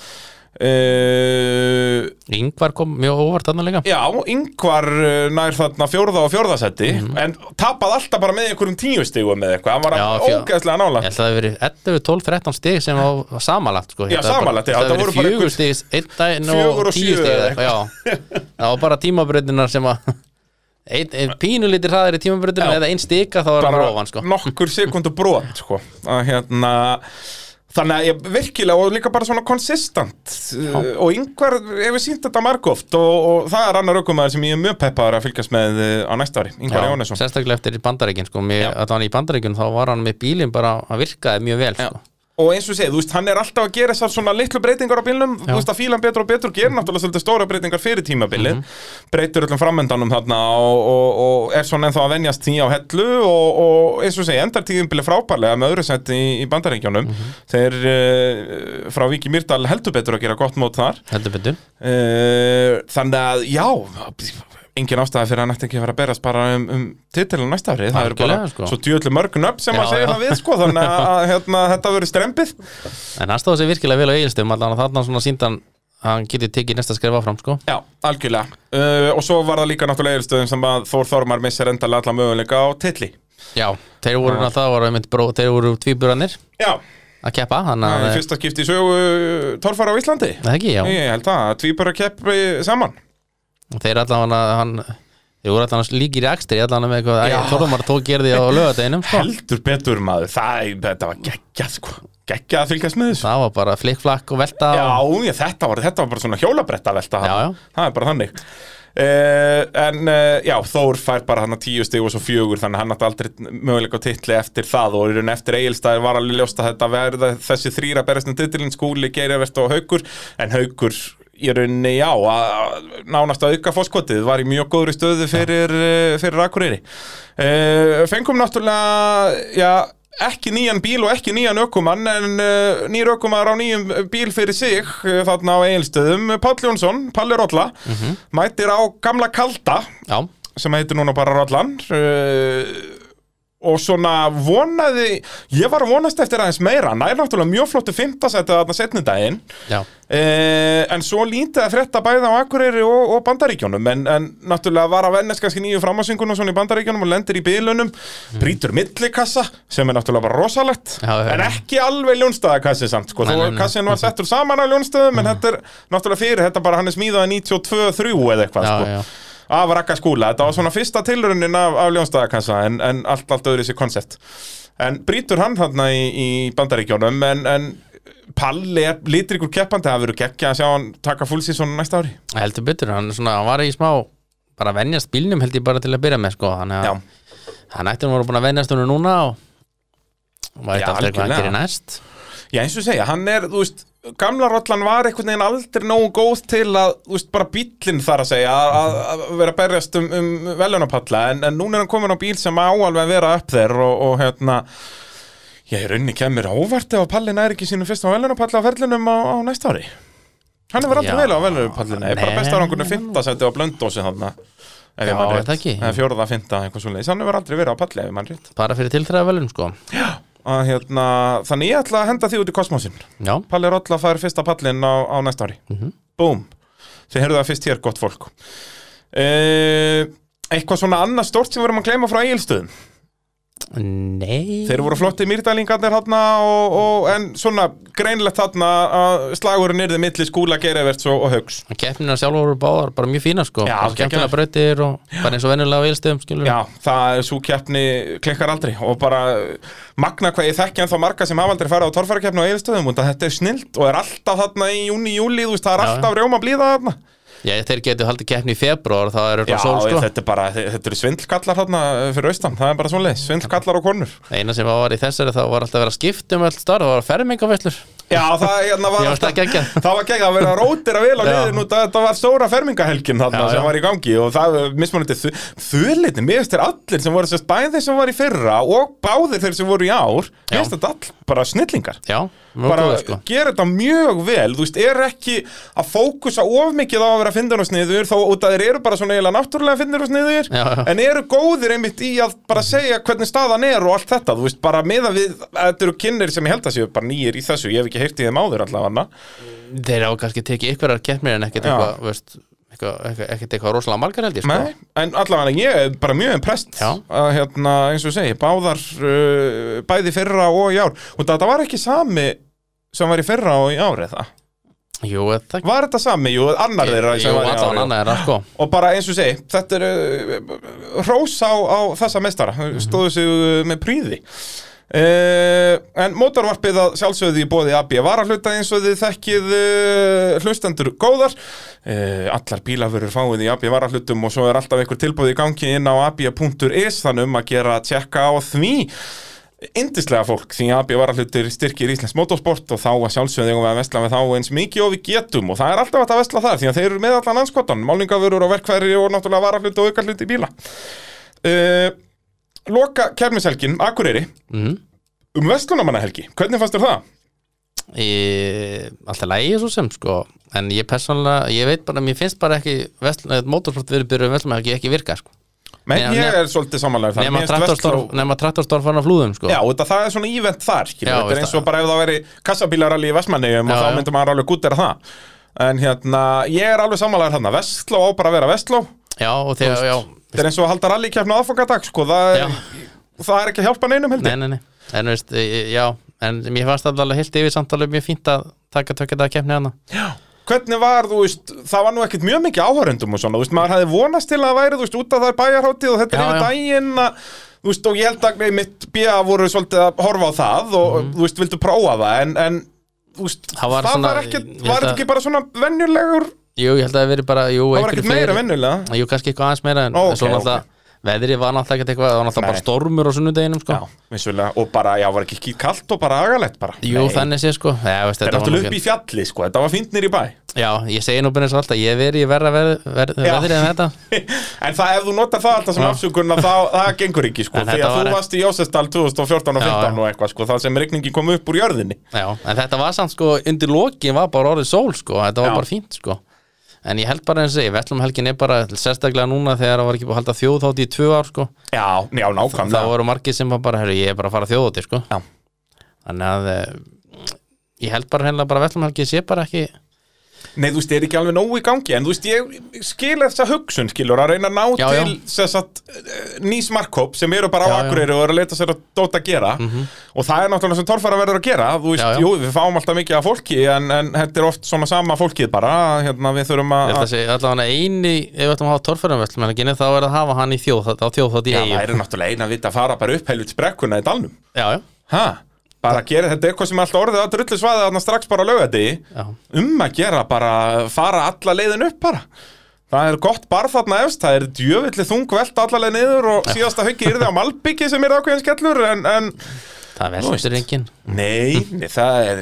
uh, Ingvar kom mjög óvart þarna líka Já, yngvar uh, nær þarna fjórða og fjórðasetti en tapað alltaf bara með einhverjum tíu stigum með eitthvað, hann var. Já, ógeðslega Ég nálægt held að það hefði verið 11, 12, 13 stig sem var samanlagt sko. Já, samanlagt, já, Það voru bara fjögur stig einn daginn og tíu eða eða já. Það var bara tímabröðinar sem að ein pínulítir hraðir í tímabröðinu eða ein stika þá var bara rófan sko. nokkur sekundu brot sko. að hérna Þannig að ég virkilega og líka bara svona konsistant uh, og yngvar hefur sínt þetta margóft og, og það er annar aukumæður sem ég er mjög peppaður að fylgjast með uh, á næsta ári, Yngvar Jónesson sérstaklega eftir í bandaríkin sko. Já. hann í bandaríkin þá var hann með bílinn bara að virkaði mjög vel sko. Og eins og segið, þú veist, hann er alltaf að gera þessar svona litlu breytingar á bílnum, þú veist að fílan betur og betur gerir náttúrulega svolítið stóra breytingar fyrir tímabilið, breytur öllum framöndanum þarna og, og, og er svona ennþá að venjast því á hellu og, og eins og segið, endar tíðumbilið frábærlega með öðru sett í, í bandaríkjónum, þeir uh, frá Viki Mýrdal heldur betur að gera gott mót þar, heldur betur. Uh, þannig að já, engin ástæða fyrir að hann ætti ekki að vera að berast bara um, um titilin næsta ári, það eru bara sko. svo djöðlu mörgun upp sem Já, að segja já. það við, sko, þannig að hérna, þetta verður strempið. En hann stóð sér virkilega vel á eigilstum allan að þarna svona síndan hann getið tekið næsta skref áfram sko. Já, algjörlega. Uh, Og svo var það líka náttúrulega eilstöðum sem að Þór Þormar missir endalega alla möguleika á titli. Já, þeir voru náttúrulega það voru, einmitt bró, þeir voru tvíburanir Já, að keppa fyrsta skipti í sögu Torfara á Íslandi. Það ekki, þeir allavega hann þeir voru allavega líkir í akstri allavega með eitthvað, Þorðumar tók gerði á lögadeginum sko. Heldur betur maður, það, þetta var geggjað sko. Geggja að fylgjast með þessu. Það var bara flikkflakk og velta Já, og... já, þetta var, þetta var bara svona hjólabretta velta Já, já. Það er bara þannig. Uh, En uh, já, Þór fær bara hann að tíu stig og svo fjögur Þannig hann átti aldrei möguleika á titli eftir það. Og í raun eftir Egilstaði var alveg ljóst að þetta verða Þessi þrýra berast um titilin skúli, geirivert og haukur. En haukur í rauninni já að, nánast að auka fóskotið var í mjög góðri stöðu fyrir, uh, fyrir Akureyri. Uh, Fengum náttúrulega já, ekki nýjan bíl og ekki nýjan ökumann en uh, nýr ökumar á nýjum bíl fyrir sig þarna á eigilstöðum Páll Jónsson, Palli Rolla mætir á gamla kalda Já, sem heitir núna bara Rollan uh, og svona vonaði ég var að vonast eftir aðeins meira. Hann er náttúrulega mjög flottu fimmtasætti þarna setnudaginn já, Eh, en svo lítið að frétta bæða á Akureyri og, og Bandaríkjónum en, en náttúrulega var að vennast kannski nýju framásyngun og svona í Bandaríkjónum og lendir í bílunum brýtur millikassa sem er náttúrulega bara rosalegt. Já, en ekki alveg ljónstæðakassi samt sko, Nei, nei, nei. kassin var settur saman á ljónstöðum en þetta er náttúrulega fyrir, þetta bara hann er smíðað 92-3 eða eitthvað já, já. af rakka skúla, þetta var svona fyrsta tilraunin af, af ljónstæðakassa en, en allt, allt öðru sér koncept en brýtur hann þarna í, í bandaríkjónum en, en Palli er litrikur keppandi það verður geggja að sjá hann taka fullsísson næsta ári. Heldur betur, hann, svona, hann var í smá bara að venjast bílnum held ég bara til að byrja með sko, hann, hann ætti að vera búin að venjast honum núna og Já, eitthvað algjörlega. gerir næst. Já eins og segja, hann er, þú veist gamla rollan var einhvern veginn aldrei nógu góð til að, þú veist, bara bíllinn þar að segja að, að- að vera að berjast um, um velunapalla, en, en núna er hann komin á bíl sem á alveg að vera upp þeir og, og hérna ég er unni kemur óvart ef að pallin er ekki sínum fyrsta velunapalla á ferlinum á, á næsta ári. Hann hefur aldrei Já. vel á velunapallinu, bara Nei. besta árangurinn fymta seti á blöndósi þarna. Ef Já, ég er það ekki? eða fjóraða, fymta, eitthvað svo leiðis, hann hefur aldrei verið á palli ef ég mann rétt. Bara fyrir tiltræðavelun sko að, hérna, Þannig ég ætla að henda því út í kosmosin já, Palli Rolla fær fyrsta pallin á, á næsta ári. Mhm. Búm. Þið heyrðu það fyrst hér, gott fólk. Uh, Eitthvað svona annað stort sem við erum að gleyma frá eigilstöðum nei. Þeir voru flotti mýrdælingarnir þarna og, og, En svona greinlegt þarna að slagurinn yrði milli skúla geiraverts og, og haugs. Keppnina sjálf voru báðar bara mjög fína sko. Já, skemmtilega brautir og bara eins og venjulega á eilstöðum skilur Já, það er svo keppni klikkar aldrei og bara magna hvað ég þekki en þá marga sem hafa aldrei farið á torfærakeppni á eigilstöðum og þetta er snilt og er alltaf þarna í júni, júli, þú veist, það er Já, alltaf rjóma blíða þarna Já, þeir getur haldið keppni í februar þá er Já, þetta sól sko. þetta er bara, þetta eru svindlkallar þarna fyrir austan, það er bara svoleið, svindlkallar og konur. Eina sem var í þessari þá var alltaf að vera að skipta um öll starf, það var fermingavellur Já, það hérna var varst það var geggjað. að vera að rótira vel á Já. liðin út að þetta var stóra fermingahelgin þarna Já, sem já. var í gangi og það mismunandi þuðlitni, mér finnst þér allir sem voru sérst bæði þeir sem voru í fyrra og báðir þeir sem voru í ár, mér finnst þetta all bara snillingar. Bara góður sko. gera þetta mjög vel þú veist, er ekki að fókusa of mikið á að vera fyndin og sniður þó út að þeir eru bara svona eiginlega náttúrulega fyndin og sniður en eru góðir einmitt í að bara segja hvernig staðan er og allt þetta, þú veist, bara meða við þetta eru kynir sem ég held að séu bara nýjir í þessu ég hef ekki heyrt í þeim áður allavega. Þeir hafa kannski tekið ykkurar keppnir en ekkert eitthvað, veist eitthvað, eitthvað, ekkert eitthvað rosalega margar held ég sko. En allavega ég er bara mjög impressed að hérna, eins og segi, báðar uh, bæði fyrra og í ár. Og þetta var ekki sami sem var í fyrra og í ár eða? Jú, það Var þetta sami? Jú, annar þeirra Jú, allan er það sko. Og bara eins og segi, þetta er uh, hrós á, á þessa meistara. Stóðu sig uh, með príði uh, En mótorvarpið að sjálfsögðu í bóði AB var að hluta eins og þið þekkið uh, hlustendur góðar. Uh, Allar bílafurur fáið í AB var að hlutum og svo er alltaf einhver tilbúð í gangi inn á ab.is þannig um að gera tjekka á því. Indislega fólk því að AB varahlutir styrkir Íslands motorsport og þá að sjálfsögðu eigum við að vesla með þá eins mikið og við getum. Og það er alltaf að vesla þar því að þeir eru með allan anskotan, málningavörur og verkfæri og náttúrulega varahluti og aukar hluti bíla Loka kermishelgin, Akureyri. Mm. um vestlunamannahelgi, hvernig fannst þér það? Í- Alltaf lægi svo sem sko. En ég persónulega, ég veit bara, mér finnst bara ekki Motorsport verið byrjuð vestlum ekki, ekki virka sko. Men ég ne- er svolítið samanlega nema traktorstorf farin á flúðum sko. Já, þetta, það er svona ívent þar Já, Þetta er eins og bara ef það veri kassabílaralli í Vestmannegjum og þá myndi maður alveg gútera það. En hérna, ég er alveg samanlega þarna. Vestló á bara að vera Vestló. Já, og þegar, já, Þetta er eins og að halda rallykefni aðfangadag sko. það, Já. það er ekki að hjálpa neinum heldur nei, nei, nei En veist, já, en mér fannst alltaf heilt yfir samt alveg mjög fínt að taka tökja það að keppni hana Hvernig var, þú veist, það var nú ekkert mjög mikið áhörundum og svona, þú veist, maður hefði vonast til að það væri, þú veist, út af það er bæjarháttið og þetta Já, er yfir já. daginn að, þú veist, og ég held að mitt bíða voru svolítið að horfa á það og þú veist, vildu prófa það en, en þú veist, Það það var var, svona- ekkert, ég var þetta ekki bara svona venjulegur, Jú, ég held að það veri bara jú, það var ekkert meira venjulega Jú, kannski eitthvað aðeins meira en en svo náttúrulega Veðrið var náttúrulega ekkert eitthvað Það var náttúrulega bara stormur á sunnudeginum sko. Já, vissulega, og bara, já, var ekki kalt og bara agalegt bara Jú, Nei, þannig sé sko Já, veist, Þetta er náttúrulega upp í fjalli, sko, þetta var fínt nýr í bæ Já, ég segi nú byrjum svo alltaf Ég í verra veð, Já. veðrið en þetta [LAUGHS] En það, ef þú notar það alltaf sem Já. afsökun að það, það gengur ekki, sko Því að þú var- varst í Jósesdal 2014 og Já, 15 já. og eitthvað, sko Það sem rigningi kom upp úr jörðinni Já, en þetta var samt sko Undir lokin var bara orðið sól sko Þetta var Já. bara fínt sko En ég held bara eins og ég Vellum helgin er bara sérstaklega núna Þegar það var ekki búið að halda þjóð þátt í tvö ár sko. Já, já, nákvæmlega. voru margir sem var bara, herru, ég er bara að fara þjóðóti sko. Já. Þannig að eh, Ég held bara hennilega bara Vellum helgi sé bara ekki Nei, þú veist, ég er ekki alveg nógu í gangi En þú veist, ég skil þessa hugsun, skilur Að reyna að ná Já, til þess að nýs markkóp sem eru bara á. Akureyri og eru að leita sér að dóta að gera og það er náttúrulega sem torfara verður að gera þú veist, Já, já. jú, við fáum alltaf mikið af fólki en, en þetta er oft svona sama fólkið bara hérna, við þurfum Ég að held að sé allavega eini Ef við ætlum að hafa torfærum Vellum helginni Þá er að hafa hann í þjóð Á þjóð í Já, það eigin er náttúrulega eina að vita að fara bara upp helvits brekkuna í dalnum Já, já, Ha? Bara að gera, þetta er eitthvað sem er alltaf orðið að drullu þarna strax bara á laugardegi. Já. Um að gera bara, fara alla leiðin upp bara. Það er gott barð þarna efst, það er djöfulli þung velt alla leið niður og síðasta huggi yrði á Malbyggi sem er ákveðin skellur en, en Það veldur enginn. Nei, það er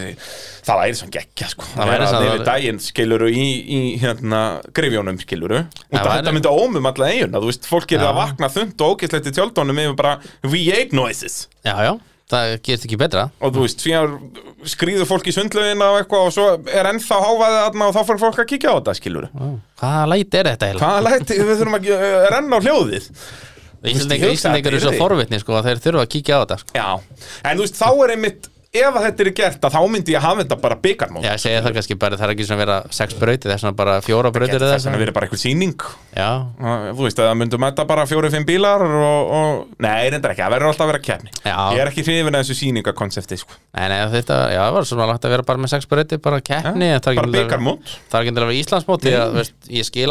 það væri svona geggja sko. Það væri svona- yfir daginn skiluru í, í hérna grifjónum skiluru og Það það þetta myndi ómum alla eiguna, þú veist, fólk er að vakna þund og ógislegt í tjöldónum yfir bara V8 noises. Já, já, það gerist ekki betra. Og þú veist, síðan skrýður fólk í sundlaugina og eitthvað og svo er ennþá hávaðið þarna og þá fyrir fólk að kíkja á þetta skiluru Ó, Hvaða læti er þetta? Hvaða læti, við þurfum að uh, renna á hljóðið. Íslandingar eru svo forvitni sko að þeir þurfa að kíkja á þetta sko. Já, en þú veist, þá er einmitt ef að þetta er gert, að þá myndi ég hafa þetta bara byggarmót Já, ég segi það kannski bara Það er ekki svona að vera sex brautir Það er svona bara fjóra brautir eða Þess vegna verið bara eitthvað sýning. Já, Þú veist, að það myndum mæta bara fjóri-fimm bílar og, og... Nei, reyndar ekki, það verður alltaf að vera keppni. Já. Ég er ekki hrifin að þessu sýningakonsepti, sko. Nei, nei, þetta Já, það var svona langt að vera bara með sex brautir Bara það er Bara ekki endilega- byggarmót Það er ekki endilega að vera Íslandsmóti að, Ég skil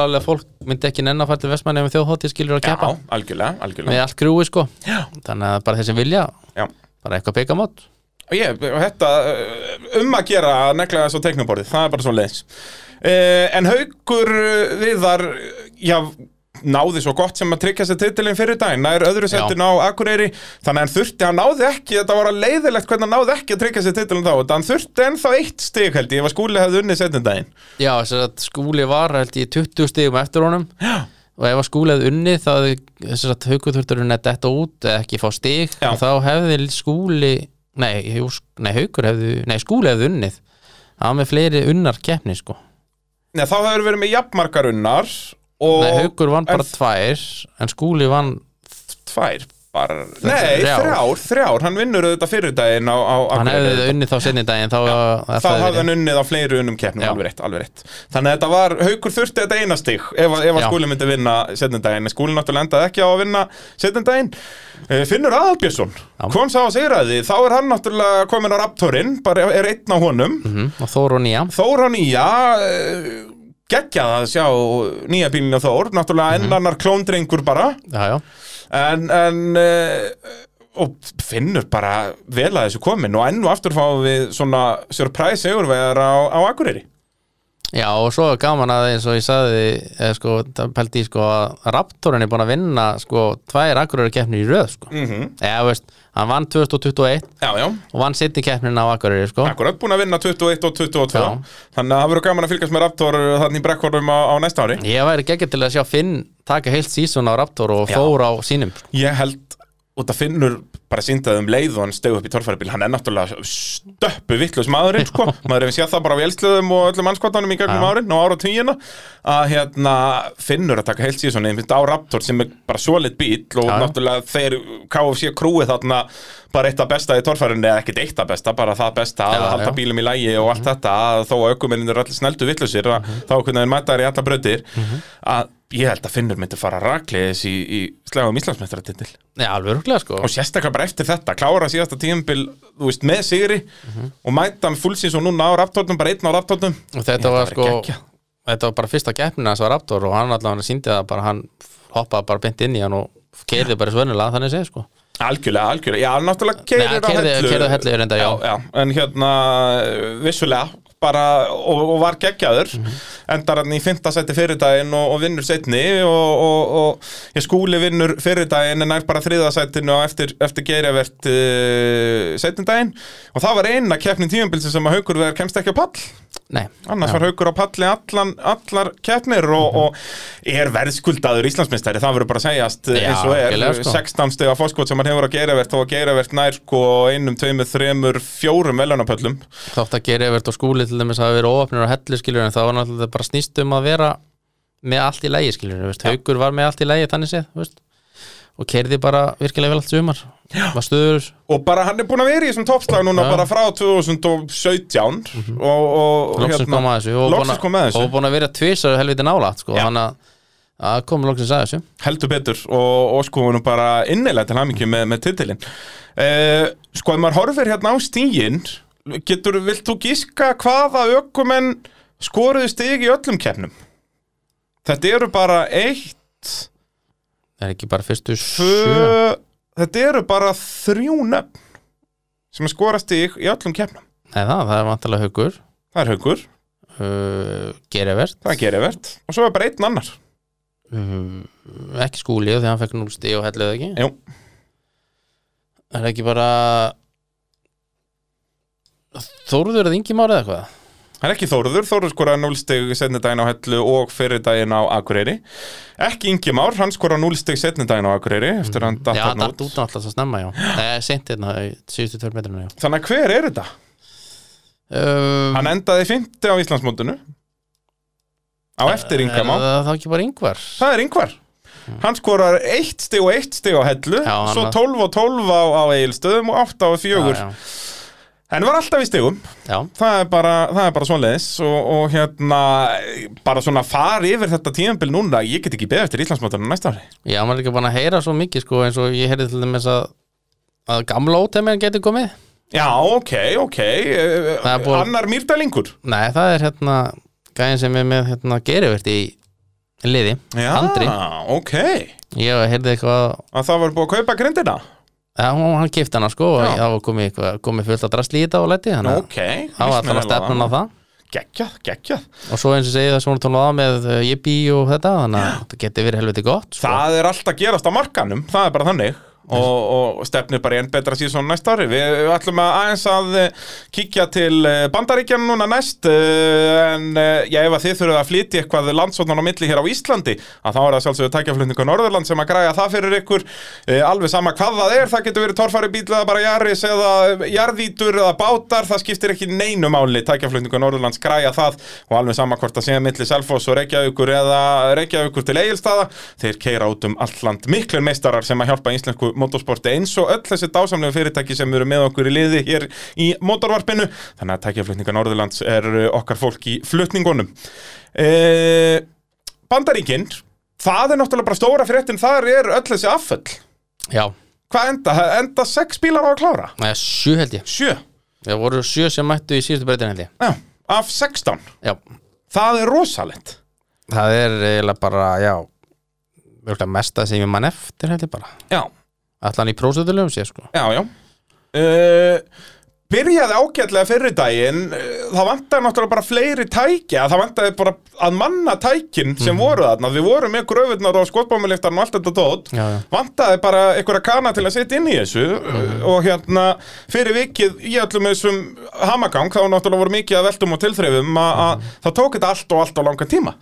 að að að. Þannig að Og ég, þetta, uh, um að gera að negla þessu á teiknuborðið, það er bara svo leiðis uh, En haukur uh, viðar, já, náði svo gott sem að tryggja sér titilinn fyrir daginn nær öðru setin á Akureyri þannig að hann þurfti, hann náði ekki, þetta var að leiðilegt hvernig hann náði ekki að tryggja sér titilinn þá þetta hann þurfti ennþá eitt stig held ég, ef að skúli hefði unnið setin daginn Já, þess að skúli var held ég 20 stigum eftir honum Já. og ef að skúli hefði unnið þá hefði þess að haugur þurftur að detta út ekki fá stig Já. og þá hefði skúli nei, nei, haugur hefði nei, skúli hefði unnið. Það var með fleiri unnar keppni sko. Nei, þá hefur verið með jafnmarkar unnar og nei, haugur vann bara tvær en skúli vann tvær bara, nei, Þrjár. þrjár, þrjár, hann vinnur auðvitað fyrir daginn á, á hann hefði unnið þá senni daginn þá, þá hafði hann unnið á fleiri unnum keppnum, alveg rétt, alveg rétt. Þannig að þetta var, haukur þurfti þetta eina stig ef, að- ef að skúli myndi vinna setjendaginn, skúli náttúrulega endaði ekki á að vinna setjendaginn Finnur Aðalbjörnsson, kom sá að sigraði. Þá er hann náttúrulega komin á Raptorinn bara er einn á honum. Mm, og Þór og Nýja. Þór á nýja uh, geggjað að sjá nýja bílinn á Þór, náttúrulega enn annar klóndrengur bara. Já, já, en, en uh, og finnur bara vel að þessu komin. Og enn og aftur fáum við svona surprise segurvegar á, á Akureyri Já, og svo er gaman að eins og ég sagði eða sko, það pældi í sko að Raptorin er búin að vinna sko tvær Akureyri keppnir í röð sko. Mm eða veist, hann vann 2021 Já, já, og vann sitt í keppnin á Akureyri sko. Akkurat búin að vinna 21 og 22 Já. þannig að það verður gaman að fylgjast með Raptor þannig í brekkvorðum á, á næsta ári. Ég væri geggjað til að sjá Finn taka heilt sísón á Raptor og. Þór á sínum sko. Ég held, út að finnur bara síndaði um leið og hann stegu upp í torfæribíl hann er náttúrulega stöppu vittlust maðurinn sko. [LAUGHS] maður hefur séð það bara á vélsluðum og öllum anskotanum í gegnum árin og ára tíina að hérna finnur að taka heilt síðan einmitt á Raptor sem er bara solid bíl og Já. náttúrulega þeir KFC krúið þarna bara eitt af besta í torfærunni eða ekkert eitt af besta, bara það besta að Já, halda já. bílum í lægi og allt þetta að þó að aukuminnin eru allir sneldu vittlusir mm -hmm. þá hvernig þeir mæta þær í alla bröðir að ég held að Finnur myndi fara rakleiðis í, í slegum Íslandsmeistaratitil Já, alveg rúglega sko og sérstaklega bara eftir þetta, klára síðasta tíumbil veist, með sigri og mæta með fullsins og núna á raftótnum, bara einn á raftótnum og þetta var sko geggjað. þetta var bara fyrsta keppnin hans var Raptor og hann allavega síndi það bara hann hoppaði bara beint inn í hann og keirði bara svönulega þannig sé sko Algjörlega, algjörlega, já, náttúrulega keirir á keyrði- hellu keyrði á hellu reynda, já. já, en hérna, vissulega bara, og, og var geggjaður. Mhm. endar hann í fymta seti fyrirdaginn og, og vinnur setni og, og, og ég skúli vinnur fyrirdaginn en er bara þriðasætinu og eftir, eftir geirjavert uh, setnindaginn og það var eina keppnin tíumbilsi sem að haukur verður kemst ekki á pall Nei, annars var haukur á palli allan, allar keppnir og, Mhm. og er verðskuldaður Íslandsmeistari, það verður bara að segjast eh, Já, eins og er, sko. 16 steg af fórskot sem hann hefur að geirjavert og að geirjavert nær sko einum, tveimur, þremur, fjórum velunapöllum þátt að gera Evert og skúli til dæmis hafa verið óöfnir á hellu skiljur en það var náttúrulega bara snýst um að vera með allt í lægi skiljur Haukur var með allt í lægi þannig séð og kerði bara virkilega vel allt sumar og bara hann er búin að vera í þessum toppslag núna Já. bara frá 2017 og, og loksins kom að þessu. Og kom að þessu. búin að vera tvisar helviti nálægt sko, þannig að að komum loksins að þessu. Heldur betur. Og, og sko nú bara innilega til hamingju með, með titilin uh, sko ef maður horfir hérna á stígin getur, vilt þú gíska hvaða ökumenn skoruðu stig í öllum keppnum? Þetta eru bara eitt er ekki bara fyrstu sjö þetta eru bara þrjú nöfn sem skora stig í öllum keppnum. Nei, það, er vantilega Haukur. Það er haugur, uh, Gerivert það er gerivert og svo er bara einn annar. Uh, ekki skúli þegar hann fekk 0 stig og helluð ekki. Jú. er ekki bara Þórður eða Ingi Már eða eitthvað Það er ekki Þóruður, Þóruður skoraði 0 stig setni daginn á Hellu og fyrir daginn á Akureyri. Ekki Ingi Már, hann skoraði 0 stig setni daginn á Akureyri eftir hann datt Já, hann datt út. út alltaf svo snemma, já. Nei, seint hérna, í síðustu tveir metrinu, já. Þannig að hver er þetta? um, Hann endaði 50 á Íslandsmótinu. Á eftir Inga Er Má það þá ekki bara yngvar? Það er Ingvar. Hann skorar 1 stig og 1 stig á Hellu Já, hann svo var- 12 og 12 á, á Egilstöðum og 8 og 4 Já, En var alltaf í stigum. Já, það er bara, bara svoleiðis og, og hérna, bara svona fara yfir þetta tíðanbíl núna, ég get ekki beðið eftir Íslandsmótarnu næsta ári. já, maður er ekki búin að heyra svo mikið, sko eins og ég heyrði til dæmis að að gamla ótemmin geti komið. Já, ok, ok, búið- annar mýrdælingur. Nei, það er hérna gæðin sem er með hérna gerivert í liði, Já, Andri. ok, Ég heyrði eitthvað að það var búið að kaupa grindina. Já, hann kipti hana sko og það var komið, fullt að drasli í þetta og læti þannig að Ok, það var alltaf stefnun á það Geggjað, geggjað. og svo eins og segið það svona tónlega á með uh, Yippie og þetta þannig að þetta geti verið helviti gott sko. Það er alltaf gerast á markanum, það er bara þannig. Og, og stefnir bara í enn betra síðan næsta ári. Við við ætlum að aðeins að eh, kíkja til eh, Bandaríkjan núna næst eh, en já, ef að þið þurfum að flytja eitthvað landsóknan á milli hér á Íslandi að þá er það sjálfsögðu tækjaflutningu Norðurland sem að græja það fyrir ykkur. Alveg sama hvað það er, það getur verið torfæri bíl eða bara jaris eða jarðvítur eða bátar, það skiptir ekki neinu máli. Tækjaflutningu Norðurlands græja það og alveg sama hvort það sé milli Selfoss og Reykjavíkur eða Reykjavíkur til Egilstaða þeir keira út um alland miklir meistarar sem að hjálpa íslensku motorsporti eins og öll þessi dásamlegu fyrirtæki sem eru með okkur í liði hér í motorvarpinu. Þannig að tækjaflutninga Norðurlands er uh, okkar fólk í flutningunum. E Bandaríkin það er náttúrulega bara stóra fréttin þar er öll þessi afföll. Já, hvað enda? Enda sex bílar á að klára? Nei, sjö held ég. Sjö? Það voru sjö sem mættu í síðustu breytin held ég. Já, af 16 Já, Það er rosalegt. Það er eiginlega bara, já mesta sem ég mann eftir held ég bara. Já, Allan í prósutulegum sé sko. Já, já. Uh, Byrjaði ágætlega fyrir daginn. Uh, Það vantaði náttúrulega bara fleiri tækja Það vantaði bara að manna tækin sem voru þarna. Við vorum með gröfurnar og skotbámuliftarn og allt þetta dót. Já, já. vantaði bara einhverja kana til að setja inn í þessu uh, og hérna fyrir vikið í öllum þessum hamagang þá náttúrulega voru mikið að veltum og tilþreifum að að það tók þetta allt og allt á langan tíma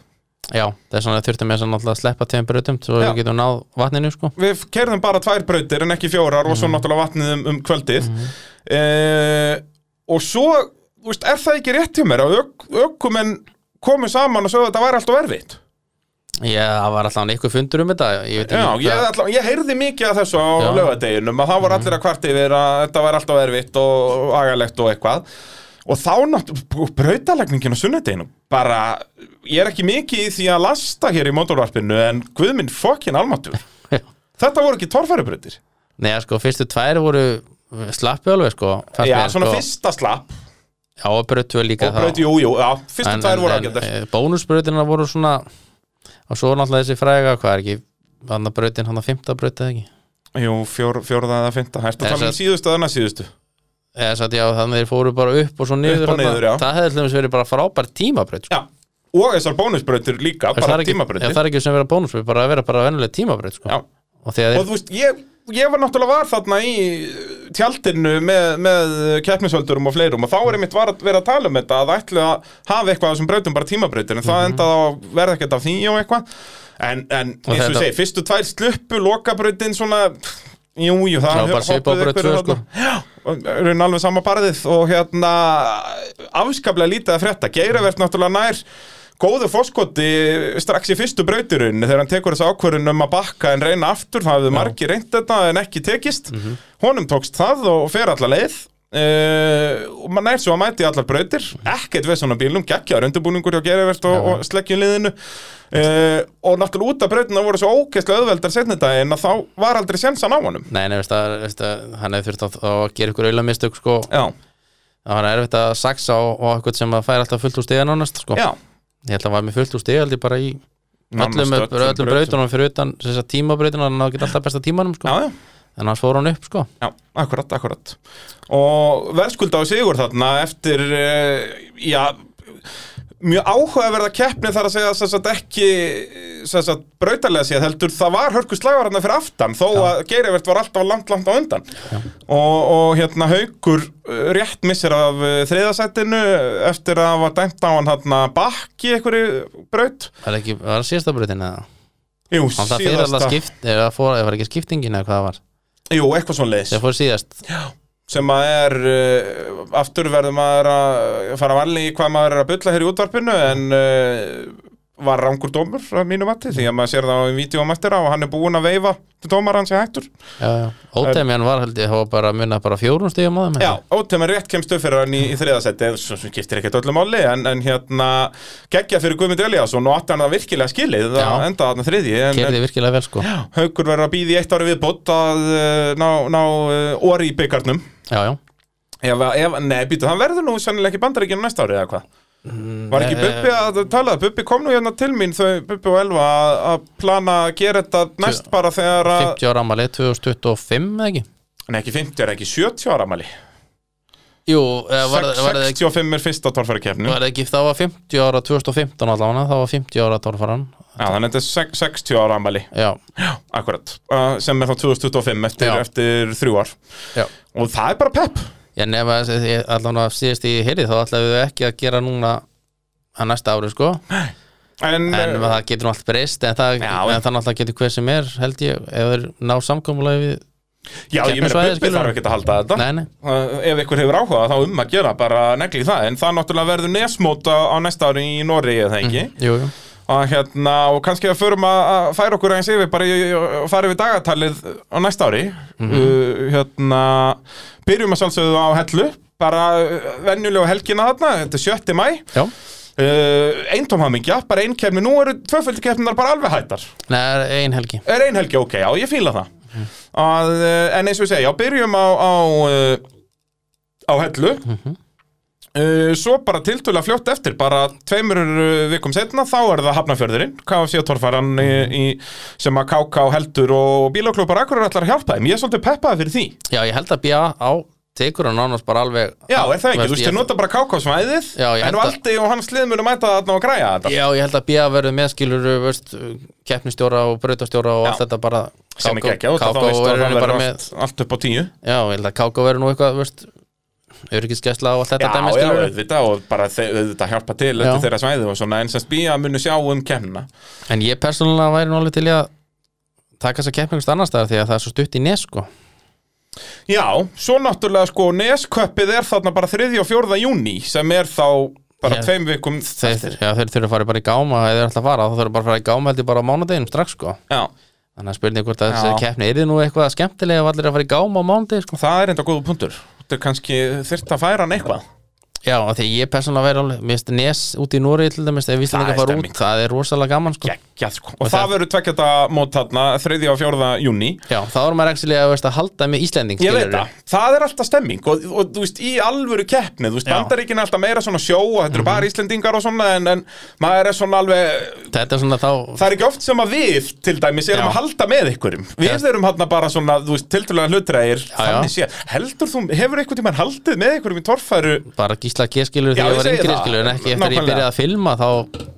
Já, það er svona að þurftum ég að sleppa tveim breytum svo við getum náð vatninu sko. Við kerðum bara tvær brautir en ekki fjórar og svo náttúrulega vatnið um, um kvöldið. Mm og svo veist, er það ekki rétt hjá mér að ök, ökumenn komu saman og sögðu að þetta væri alltaf erfitt? Já, það var alltaf einhver fundur um þetta Ég Já, ég, ætla, ég heyrði mikið af þessu á. Mhm. lögadeginum að það voru allir að kvart yfir að þetta væri alltaf erfitt og agalegt og eitthvað og þá náttúrulega brautalegningin á sunnudeginum bara, ég er ekki mikið í því að lasta hér í mótorvarpinu en guðminn fokkin almatur þetta voru ekki torfærubrautir. Nei, sko, fyrstu tvær voru slappu alveg sko Já, svona sko. fyrsta slapp. Já, og braut tvö líka og braut, jú, jú, já, fyrsta tvær voru ágættar en, Bónusbrautina voru svona og svo náttúrulega þessi fræga, hvað er ekki Þannig að brautin, hann að fymta braut eða ekki? Jú, fjór, fjórða eða fynda Ertu að tala um síðustu eða annars síðustu? Eða satt já, þannig þeir fóru bara upp og svo niður, Upp og þarna. niður, já. það hefði dæmis verið bara frábær tímabraut sko. Já Og þessar bónusbrautir líka, það, bara er ekki, já, tímabrautir það er ekki sem vera bónusbraut bara að vera bara venjuleg tímabraut sko. Já og því að Og þú veist, ég, ég var náttúrulega var þarna í tjaldinu með, með keppnisöldurum og fleirum og þá er einmitt var að vera að tala um þetta að ætlu að hafa eitthvað af þessum brautum bara tímabrautir en það endaði á að verða ekkert af því og eitthvað en, en Og eins og þetta- segi, fyrstu tvær sluppu lokabrautin svona Jú, jú, það var bara svipað á braut tvö, sko. Já, raun alveg sama parðið og hérna afskaplega lítið að frétta. Geiravert náttúrulega nær góðu fórskoti strax í fyrstu brautirunni þegar hann tekur þessu ákvörðun um að bakka en reyna aftur, það hefðu margir reynt þetta en ekki tekist, honum tókst það og fer allar leið Uh, og maður nær svo að mæti allar brautir. Ekkert við svona bílum, geggjaður undirbúningur hjá Gerivert og, og sleggjunliðinu. Uh, og náttúrulega út af brautina voru svo ógeðslega auðveldar setni daginn að þá var aldrei sjensan á honum. Nei, nei, veist að, veist að hann hefði þurft að, að gera ykkur auðlamistök sko. Já, það var erfitt að saksa og, og eitthvað sem að færa alltaf fullt úr stiga nánast sko. já. Ég held að var með fullt úr stiga bara í öllum, öllum brautunum fyrir utan að tímabrautunum hann náði ekki alltaf besta tímanum sko. Já, já en hans fór hann upp sko. Já, akkurat, akkurat. Og verðskulda á sigur þarna eftir, uh, já, mjög áhugaverða keppni þar að segja að ekki þess að brautalega séð heldur það var hörku slagar hérna fyrir aftan þó að Geirivert var alltaf langt, langt á undan. Og, og hérna haukur uh, rétt missir af uh, þriðasættinu eftir að var dæmt á hann hérna bakki einhverju braut. Var, ekki, var það síðasta brautin eða? Jú, hann það fyrir alltaf skipt eða fór, eða var ekki skiptingin eða hvað það var Jú, eitthvað svona leis það fór síðast. Sem að er uh, aftur verður maður að fara að valli í hvað maður er að bylla hér í útvarpinu en uh, var rangur dómur að mínu mati því að maður sér það á eftir á og hann er búinn að veifa til dómar hans í hættur já, já. ótemjan var held ég það var bara að munna bara fjórum stíðum á þeim Já, ótegum rétt kemst upp fyrir hann í, í þriðasetti sem skiptir ekkert öllu máli en, en hérna geggja fyrir Guðmund Eliasson og átti hann það virkilega skilið Já. að enda þarna en kerði virkilega vel sko já, Haukur verður að býði eitt ári viðbót að uh, ná, ná uh, orði í byggarnum já, Ef, ef, nei, býtu, hann verður nú sennilega ekki bandaríkinu næsta ári eða hvað? Var ekki eh, Bubbi að tala? Bubbi kom nú hérna til mín þau Bubbi og Elva að, plana að gera þetta næst bara þegar að 50 ára amali 2025 eða ekki? Nei, ekki 50 er ekki 70 ára mali jú, eða var, það ekki, 65 er fyrsta torfæri keppnu var það ekki það var 50 ára 2015 allavega það var 50 ára tórfaran Já, þannig að þetta er sex- 60 ára mali já, Akkurat, uh, sem er þá 2025 eftir, Já. eftir þrjú ár. Já. Og það er bara pepp Já, nefna, allavega síðast í heyrið þá ætlaðu við ekki að gera núna að næsta ári sko. En, en uh, það getur allt breyst en það, en en- það náttúrulega getur hver sem er held ég, ef þeir ná samkomulagi við já, ég meina keppnisvæði, Bubbi skilur. þarf ekki að halda þetta. Nei, nei, Uh, ef ykkur hefur áhuga þá um að gera bara negli það en það náttúrulega verður nesmót á, á næsta ári í Noregi eða ekki? Jú, jú og hérna og kannski að förum að, að færa okkur eins yfir bara og fara yfir dagatalið á næsta ári. Mhm. uh, hérna byrjum að sjálfsögðu á hellu bara uh, venjulega helgina þarna þetta er 7. mæ Já, uh, eintómhamingja, bara ein kefni nú eru tvöföldi kefninar bara alveg hættar. Nei, það er ein helgi. Er ein helgi ok, já ég fíla það. Að, uh, en eins og ég segja, já byrjum á á, uh, á hellu Uh, svo bara tiltölulega fljótt eftir bara tveimur uh, vikum setna þá er það Hafnafjörðurinn, KFC torfaran í, í, sem að KK heldur og bílaklúpar akkur er allar að hjálpa þeim. Ég er svolítið peppaði fyrir því. Já, ég held að bíja á tekur hann nánast bara alveg Já, er það ekki, þú veist, ég- nota bara KK svæðið en Valdi og hans lið munu mæta þarna og græja þetta. Já, ég held að bíja verður meðskilur veist, keppnistjóra og brautastjóra og Já. allt þetta bara sem ekki ekki, þá KK veistu að verður allt upp á tíu. Já, ég held að KK verður nú eitthvað veist, öryggisgæsla og allt þetta Já, dæmi, já, skilurðu. auðvitað og bara þe- auðvitað hjálpa til Já. eftir þeirra svæði og svona en sem spýja munu sjá um kemna En ég persónulega væri nú alveg til að taka þessa keppningust annars staðar því að það er svo stutt í nes sko. Já, svo náttúrulega sko Nesköppið er þarna bara 3. og 4. júni sem er þá bara Já. tveim vikum þeir, já, þeir þurfa að fara bara í gáma eða þeir ætla að fara, þá þurfa bara að fara í gáma held ég bara á mánudeginum strax sko. Já, Þannig að spurning hvort að Já. þessi keppni er þið nú eitthvað skemmtilega ef allir að fara í gáma á mánudegi sko. það er enda góða punktur Þetta er kannski þyrft að færa hann eitthvað Já, því ég persónulega væri alveg, mér finnst nes út í Núri til dæmis, ef Það Íslandingar er fara stemming. út, það er rosalega gaman sko. Gekk geggjað sko. og það verður tveggjata mót þarna 3. og 4. júni Já, þá er maður ekki að, halda með Íslending Ég veit það, það er alltaf stemming og, og þú veist, í alvöru keppni þú veist, bandaríkin er alltaf meira svona sjó og þetta eru bara Íslendingar og svona en, en maður er svona alveg er svona þá það er ekki oft sem að við, til dæmis, erum Já. að halda með ykkurum við Já. erum hann bara svona, þú veist, tildulega hlutræðir þannig sé, heldur þú, hefur einhvern tímann haldið með ykkurum í torfæru bara gísla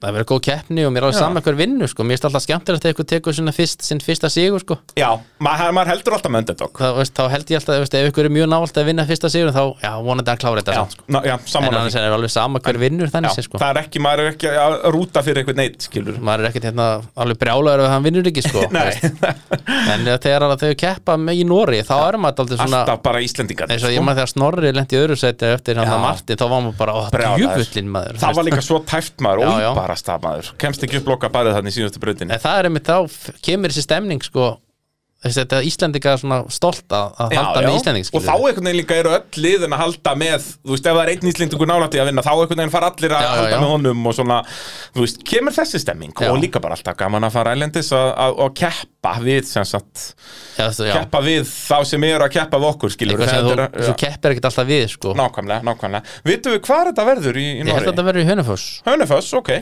það verður góð keppni og mér er alveg Já. saman hver vinnu sko. mér er alltaf skemmtilegt að eitthvað tekur sinna fyrst, sinn fyrsta sigur sko. já, maður, maður heldur alltaf með underdog það, veist, þá held ég alltaf veist, ef ykkur er mjög návælt að vinna fyrsta sigur þá já, vonandi að klára þetta já, samt, sko. ná, já, en annars er alveg sama hver vinnur þannig sé, sko. það er ekki, maður er ekki að rúta fyrir einhvern neitt, skilur maður er ekkert hérna alveg brjálaður ef hann vinnur ekki sko, [LAUGHS] en þegar að þau keppa í Nóri þá er maður alltaf svona alltaf bara Íslendingar eins og ég maður þegar Snorri lendi öðru seti eftir hann Já. að Martin, þá var maður bara, ó, djúfullin maður það var líka svo tæft maður Bara stað maður. Kemst ekki upp loka bærið þannig síðustu brautinni. En það er einmitt þá kemur þessi stemning sko þetta Íslendinga svona stolt að, að halda með Íslending og þá einhvern veginn líka eru öll liðin að halda með þú veist, ef það er einn Íslendingur nálætti að vinna þá einhvern veginn fara allir að Já, já, halda já. með honum og svona, þú veist, kemur þessi stemming Já. og líka bara alltaf gaman að fara ælendis að keppa við sem sagt, já, já, keppa við þá sem eru að keppa við okkur, sem þú, keppir ekkert alltaf við sko. Nákvæmlega, nákvæmlega. Vitum við hvað þetta verður í, í Ég held að þetta verður í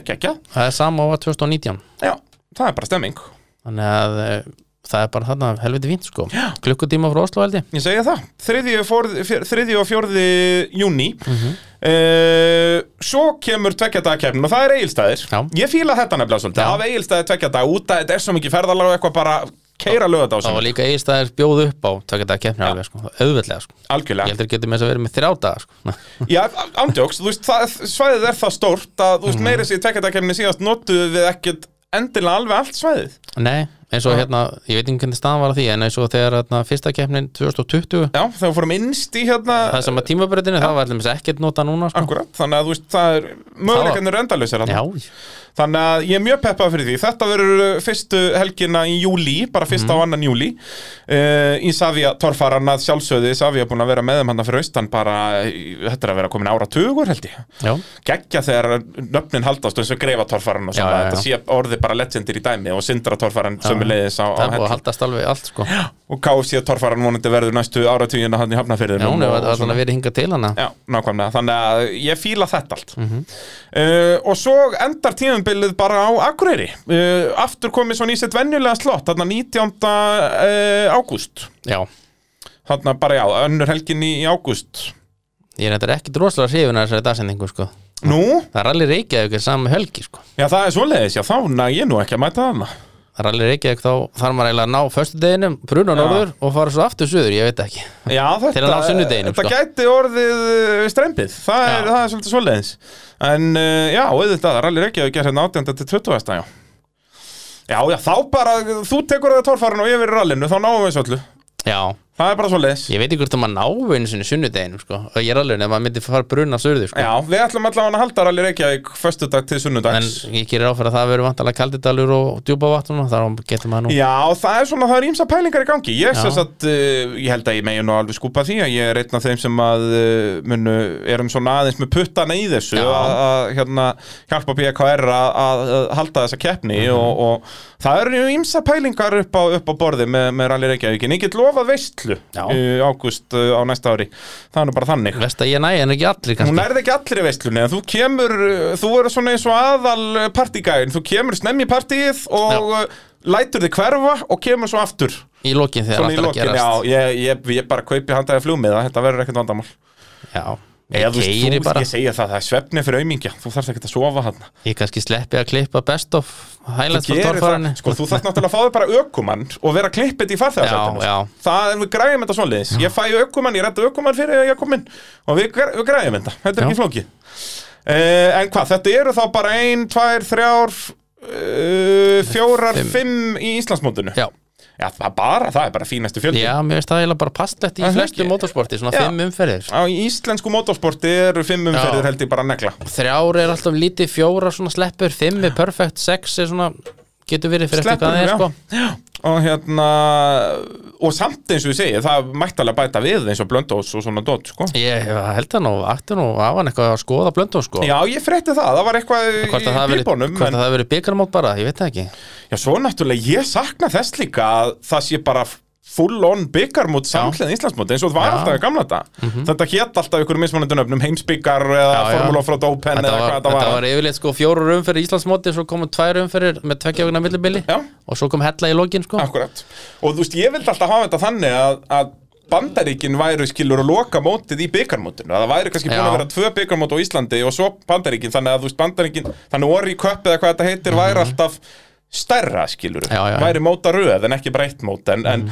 gekkja Það er sama á 2019 já, það bara að þarna helviti fínt sko. Klukkutíma frá Oslo held ég. Ég segja það, þriðji og, fjórði, fjör- þriðji og fjórði júni Mhm. Svo kemur tveggjadagkeppnin og það er eigilstæðir Já. Ég fíla þetta nefnilega svolítið. Já. Af eigilstæði tveggjadag út að þetta er svo mikið ferðalag og eitthvað bara keira lögat á Það var sig líka eigistæðir bjóð upp á keppni alveg sko. Auðveldlega sko. Ég Algjörlega heldur getur með þess að vera með þrjá daga sko. [LAUGHS] Já, ándjóks, þú veist, það, svæðið er það stórt að, þú Mhm. veist, meira sér tveggjadagkeppnin síðast notuðu við ekkert endilega alveg allt svæðið. Nei, eins og hérna, ég veit ekki hvernig staðan var að því En eins og þegar hérna, fyrsta keppnin 2020 Já, þegar fórum innst í hérna Það sem að tímabröðinu, það var allir ekkert nota núna sko. Akkurat, þannig að þú veist, það er möguleikarnir eru. Já, Þannig að ég er mjög peppað fyrir því. Þetta verður uh, fyrstu helgina í júli Bara fyrsta Mhm. og annan júli uh, Í Savia torfaran að sjálfsögði Savia búin að vera með þeim hann fyrir austan Bara, í- þetta er að vera komin ára tugur held ég. Já, Gekkja þegar nöfnin haldast eins og greifa torfaran og svona. Þetta sé orðið bara legendir í dæmi Og sindra torfaran sömuleiðis á, á það búið að haldast alveg allt sko. Já, Og KFC torfaran vonandi verður næstu áratugina hann í hafnafyrðinum hún og- hefur alltaf verið hingað til hana. Já, nákvæmlega, þannig að ég fíla þetta allt. Mhm. uh, Og svo endar tímumbilið bara á Akureyri. Uh, Aftur komið svona í sitt venjulega slott Þarna 19. Uh, ágúst. Já, Þarna bara já, önnur helgin í, í ágúst. Ég er þetta ekki droslega hrifun að þessari dagsendingu sko. Nú, Það er allir Reykjavík er saman helgi sko. Já það er svoleiðis, já þá næ ég nú ekki að mæta Það er allir Reykjavík þá þarf maður eiginlega að ná föstudeginum, bruna Já. norður og fara svo aftur suður, ég veit ekki Já, þetta, Til að ná sunnudeginum, þetta sko. gæti orðið uh, strempið það er, Já. það er svolítið svoleiðis En uh, já, auðvitað, rallir að gera hérna 18. til 20. já Já, já, þá bara, þú tekur það torfarinn og ég verið rallinu, þá náum við svolítið Já, Það er bara svoleiðis. Ég veit ekki hvort að maður ná einu sinni sunnudeginum sko. Og ég er alveg nefn að maður myndi fara bruna suður sko. Já, við ætlum allavega að halda rally Reykjavík föstudag til En sunnudags ég gerir áfæra að það verður vantalega kaldidalur og djúpavatn og þar getur maður nú Já, það er svona, það er ímsa pælingar í gangi. Ég, sagt, uh, ég held að ég megi nú alveg skúpa því að ég er einn af þeim sem að uh, munu, erum svona aðeins með puttana í þessu að, að hérna, hjálpa BKR að, að, að halda þessa keppni Mhm. og, og það eru ímsa pælingar upp á, upp á borði með, með Já. í ágúst uh, á næsta ári. Það er nú bara þannig. Vest að ég næ en ekki allir Hún kannski nærði ekki allir í veislunni en þú kemur, uh, þú verður svona eins og aðal partígæðin, þú kemur snemmi í partíið og uh, lætur þig hverfa og kemur svo aftur. Í lokin þegar er að lokin, já, gerast ég, ég, ég bara kaupi handaði flugmiða, þetta verður ekkert vandamál. Já, Eða þú veist, þú, bara. ég segja það, það er svefni fyrir aumingja, þú þarfst ekkert að sofa hann Ég kannski sleppi að klippa best of highlights frá torfærinni sko, þú þarfst náttúrulega að fá þig bara ökumann og vera klippið í farþegarsættinu já. Það er við græjum þetta svoleiðis, ég fæ ökumann, ég redda ökumann fyrir að ég kom inn og við, við græjum þetta, þetta er Já. ekki flókið. Uh, En hvað, þetta eru þá bara ein, tvær, þrjár uh, fjórar, Fimm. í Íslandsmótinu? Já, Já, það er bara, það er bara fínasti fjöldi já mér veist það eiginlega bara passlegt í Er það flestu ekki? motorsporti Svona Já. fimm umferðir Á í íslensku motorsporti eru fimm umferðir held ég bara negla Þrjár er alltaf lítið, fjóra svona sleppur Fimm er perfect, sex er svona Getur verið fyrir eftir hvað það er já. Og hérna og samt eins og ég segi, það mætti alveg bæta við eins og blöndós og svona dot sko. Ég held það nú, ætti nú af hann eitthvað að skoða blöndu sko Já, ég frétti það, það var eitthvað Hvort að í það pípunum hvort að en, það hafi verið byggarmót bara, ég veit það ekki Já, svo náttúrulega, ég sakna þess líka að það sé bara full on byggarmót samhliðin Íslandsmót eins og það var Já. Mhm. alltaf í gamla þetta Þetta hét alltaf ykkur mismunandi nöfnum heimsbyggar eða. Formula Offroad Open eða var, hvað þetta þetta var, var yfirleitt sko fjóru umferð í Íslandsmóti svo komu tvær umferðir með tveggja vegna millibili og svo kom hella í lokin sko. Akkurat. Og þú veist, ég vildi alltaf hafa þetta þannig að, að Bandaríkin væru skilur að loka mótið í byggarmótinu að það væri kannski búin að vera tvö byggarmót á Íslandi og svo Bandaríkin. Þannig að þú veist Bandaríkin þannig orri í köpp eða hvað þetta heitir væri alltaf stærra skilur Mhm. Já, já. væri móta röð en ekki breytt mót en, en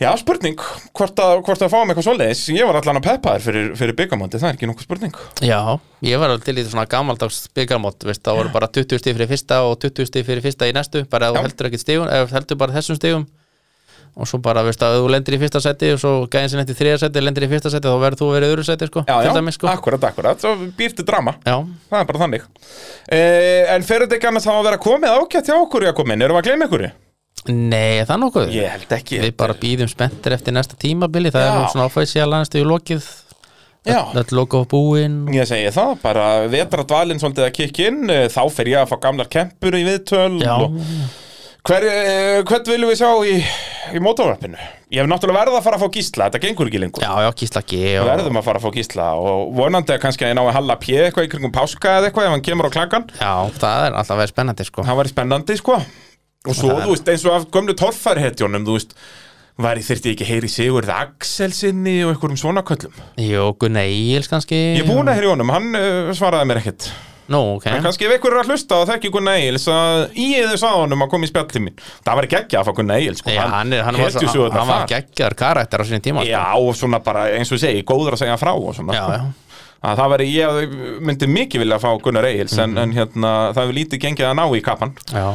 já spurning hvort að, hvort að fáum eitthvað svoleiðis ég var allan að peppa þér fyrir, fyrir byggarmóti það er ekki nokkuð spurning Já, ég var alveg til í svona gamaldags byggarmót veist, það voru bara 20 stíð fyrir fyrsta og 20 stíð fyrir fyrsta í næstu bara ef Já. þú heldur heldur bara þessum stígum og svo bara, veist að þú lendir í fyrsta seti og svo gæðin sem lendir í þriða seti lendir í fyrsta seti þá verður þú verið í öðru seti sko, já, já, dæmis sko. akkurat, akkurat, svo býrti drama. Já, það er bara þannig. Eh, en fer þetta ekki annars að vera komið ágætt hjá okkur í að komin, erum við að gleyma ykkur? nei, það er nokkuð? Ég held ekki. Við bara býðum spenntir eftir næsta tímabili. Það Já. er nú svona ofæsíal aðeins í lokið. Já. Þetta logo búinn Ég segi það, bara vetradvalinn svolítið að kikka inn, eh, þá fer ég að fá gamlar kempur í viðtöl og hvern viljum við sjá í, í mótorvarpinu? Ég hef náttúrulega verið að fara að fá gísla, þetta gengur ekki lengur. Já, já, Gísla Við og, verðum að fara að fá gísla og vonandi að kannski að ég ná að halla pjö eitthvað í kringum páska eða eitthvað ef hann kemur á klangan Já, það er alltaf verið spennandi sko. Það væri spennandi, sko. Og svo, það þú veist, eins og af gömlu torfærhetjónum, þú veist væri þyrfti ekki heyri Sigurð Axelsinni og einhverjum svona köllum? Jú, Gunnar Egils kannski Ég búin að heyri honum, hann uh, svaraði mér ekkert Nú, ok En kannski ef ykkur er að hlusta og þekki Gunnar Egils að í eða sá honum að koma í spjall til mín Það var geggja að fá Gunnar Egils sko. Já, hann, er, hann, var, hélt ju svo, svo hann, þetta hann var far. geggjar karakter á sinni tíma sko. Já, og svona bara eins og ég segi, góður að segja frá og svona já, já. að það veri, ég myndi mikið vilja fá Gunnar Egils Mhm. en, en hérna, það hefur lítið gengið að ná í kapan já.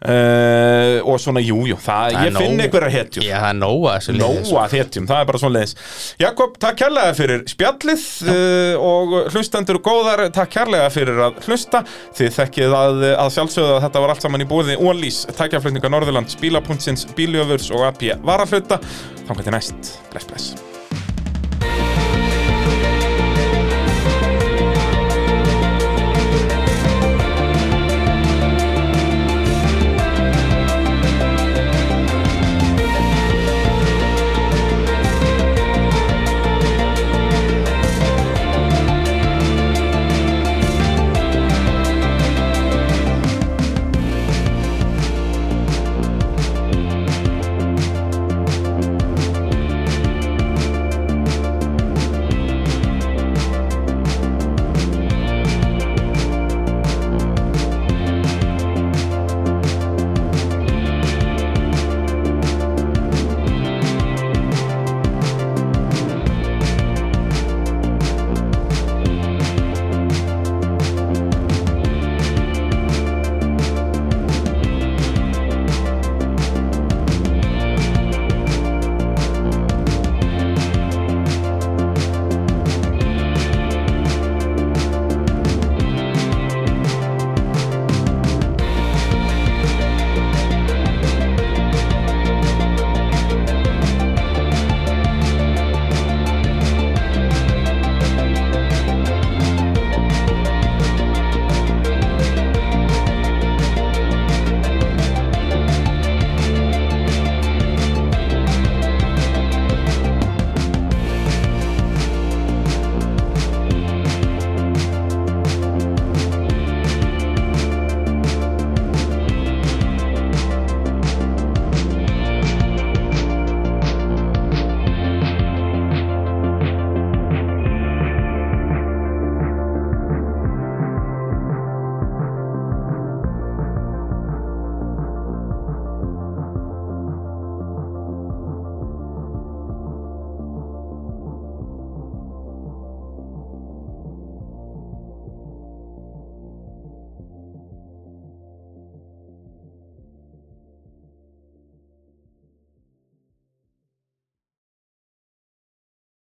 Uh, og svona, jú, jú, ég finn nóg. einhverjar hetjur. Já, það er nóga þessu liði sko. Nóa þéttjum, það er bara svona leiðis Jakob, takk kærlega fyrir spjallið uh, og hlustendur góðar takk kærlega fyrir að hlusta. Þið þekkið að, að sjálfsögðu að þetta var allt saman í búiði Ólís, tækjaflutninga Norðurlands, Bílapuntsins, Bíljöfurs og AP Varafluta, þá til næst, bless bless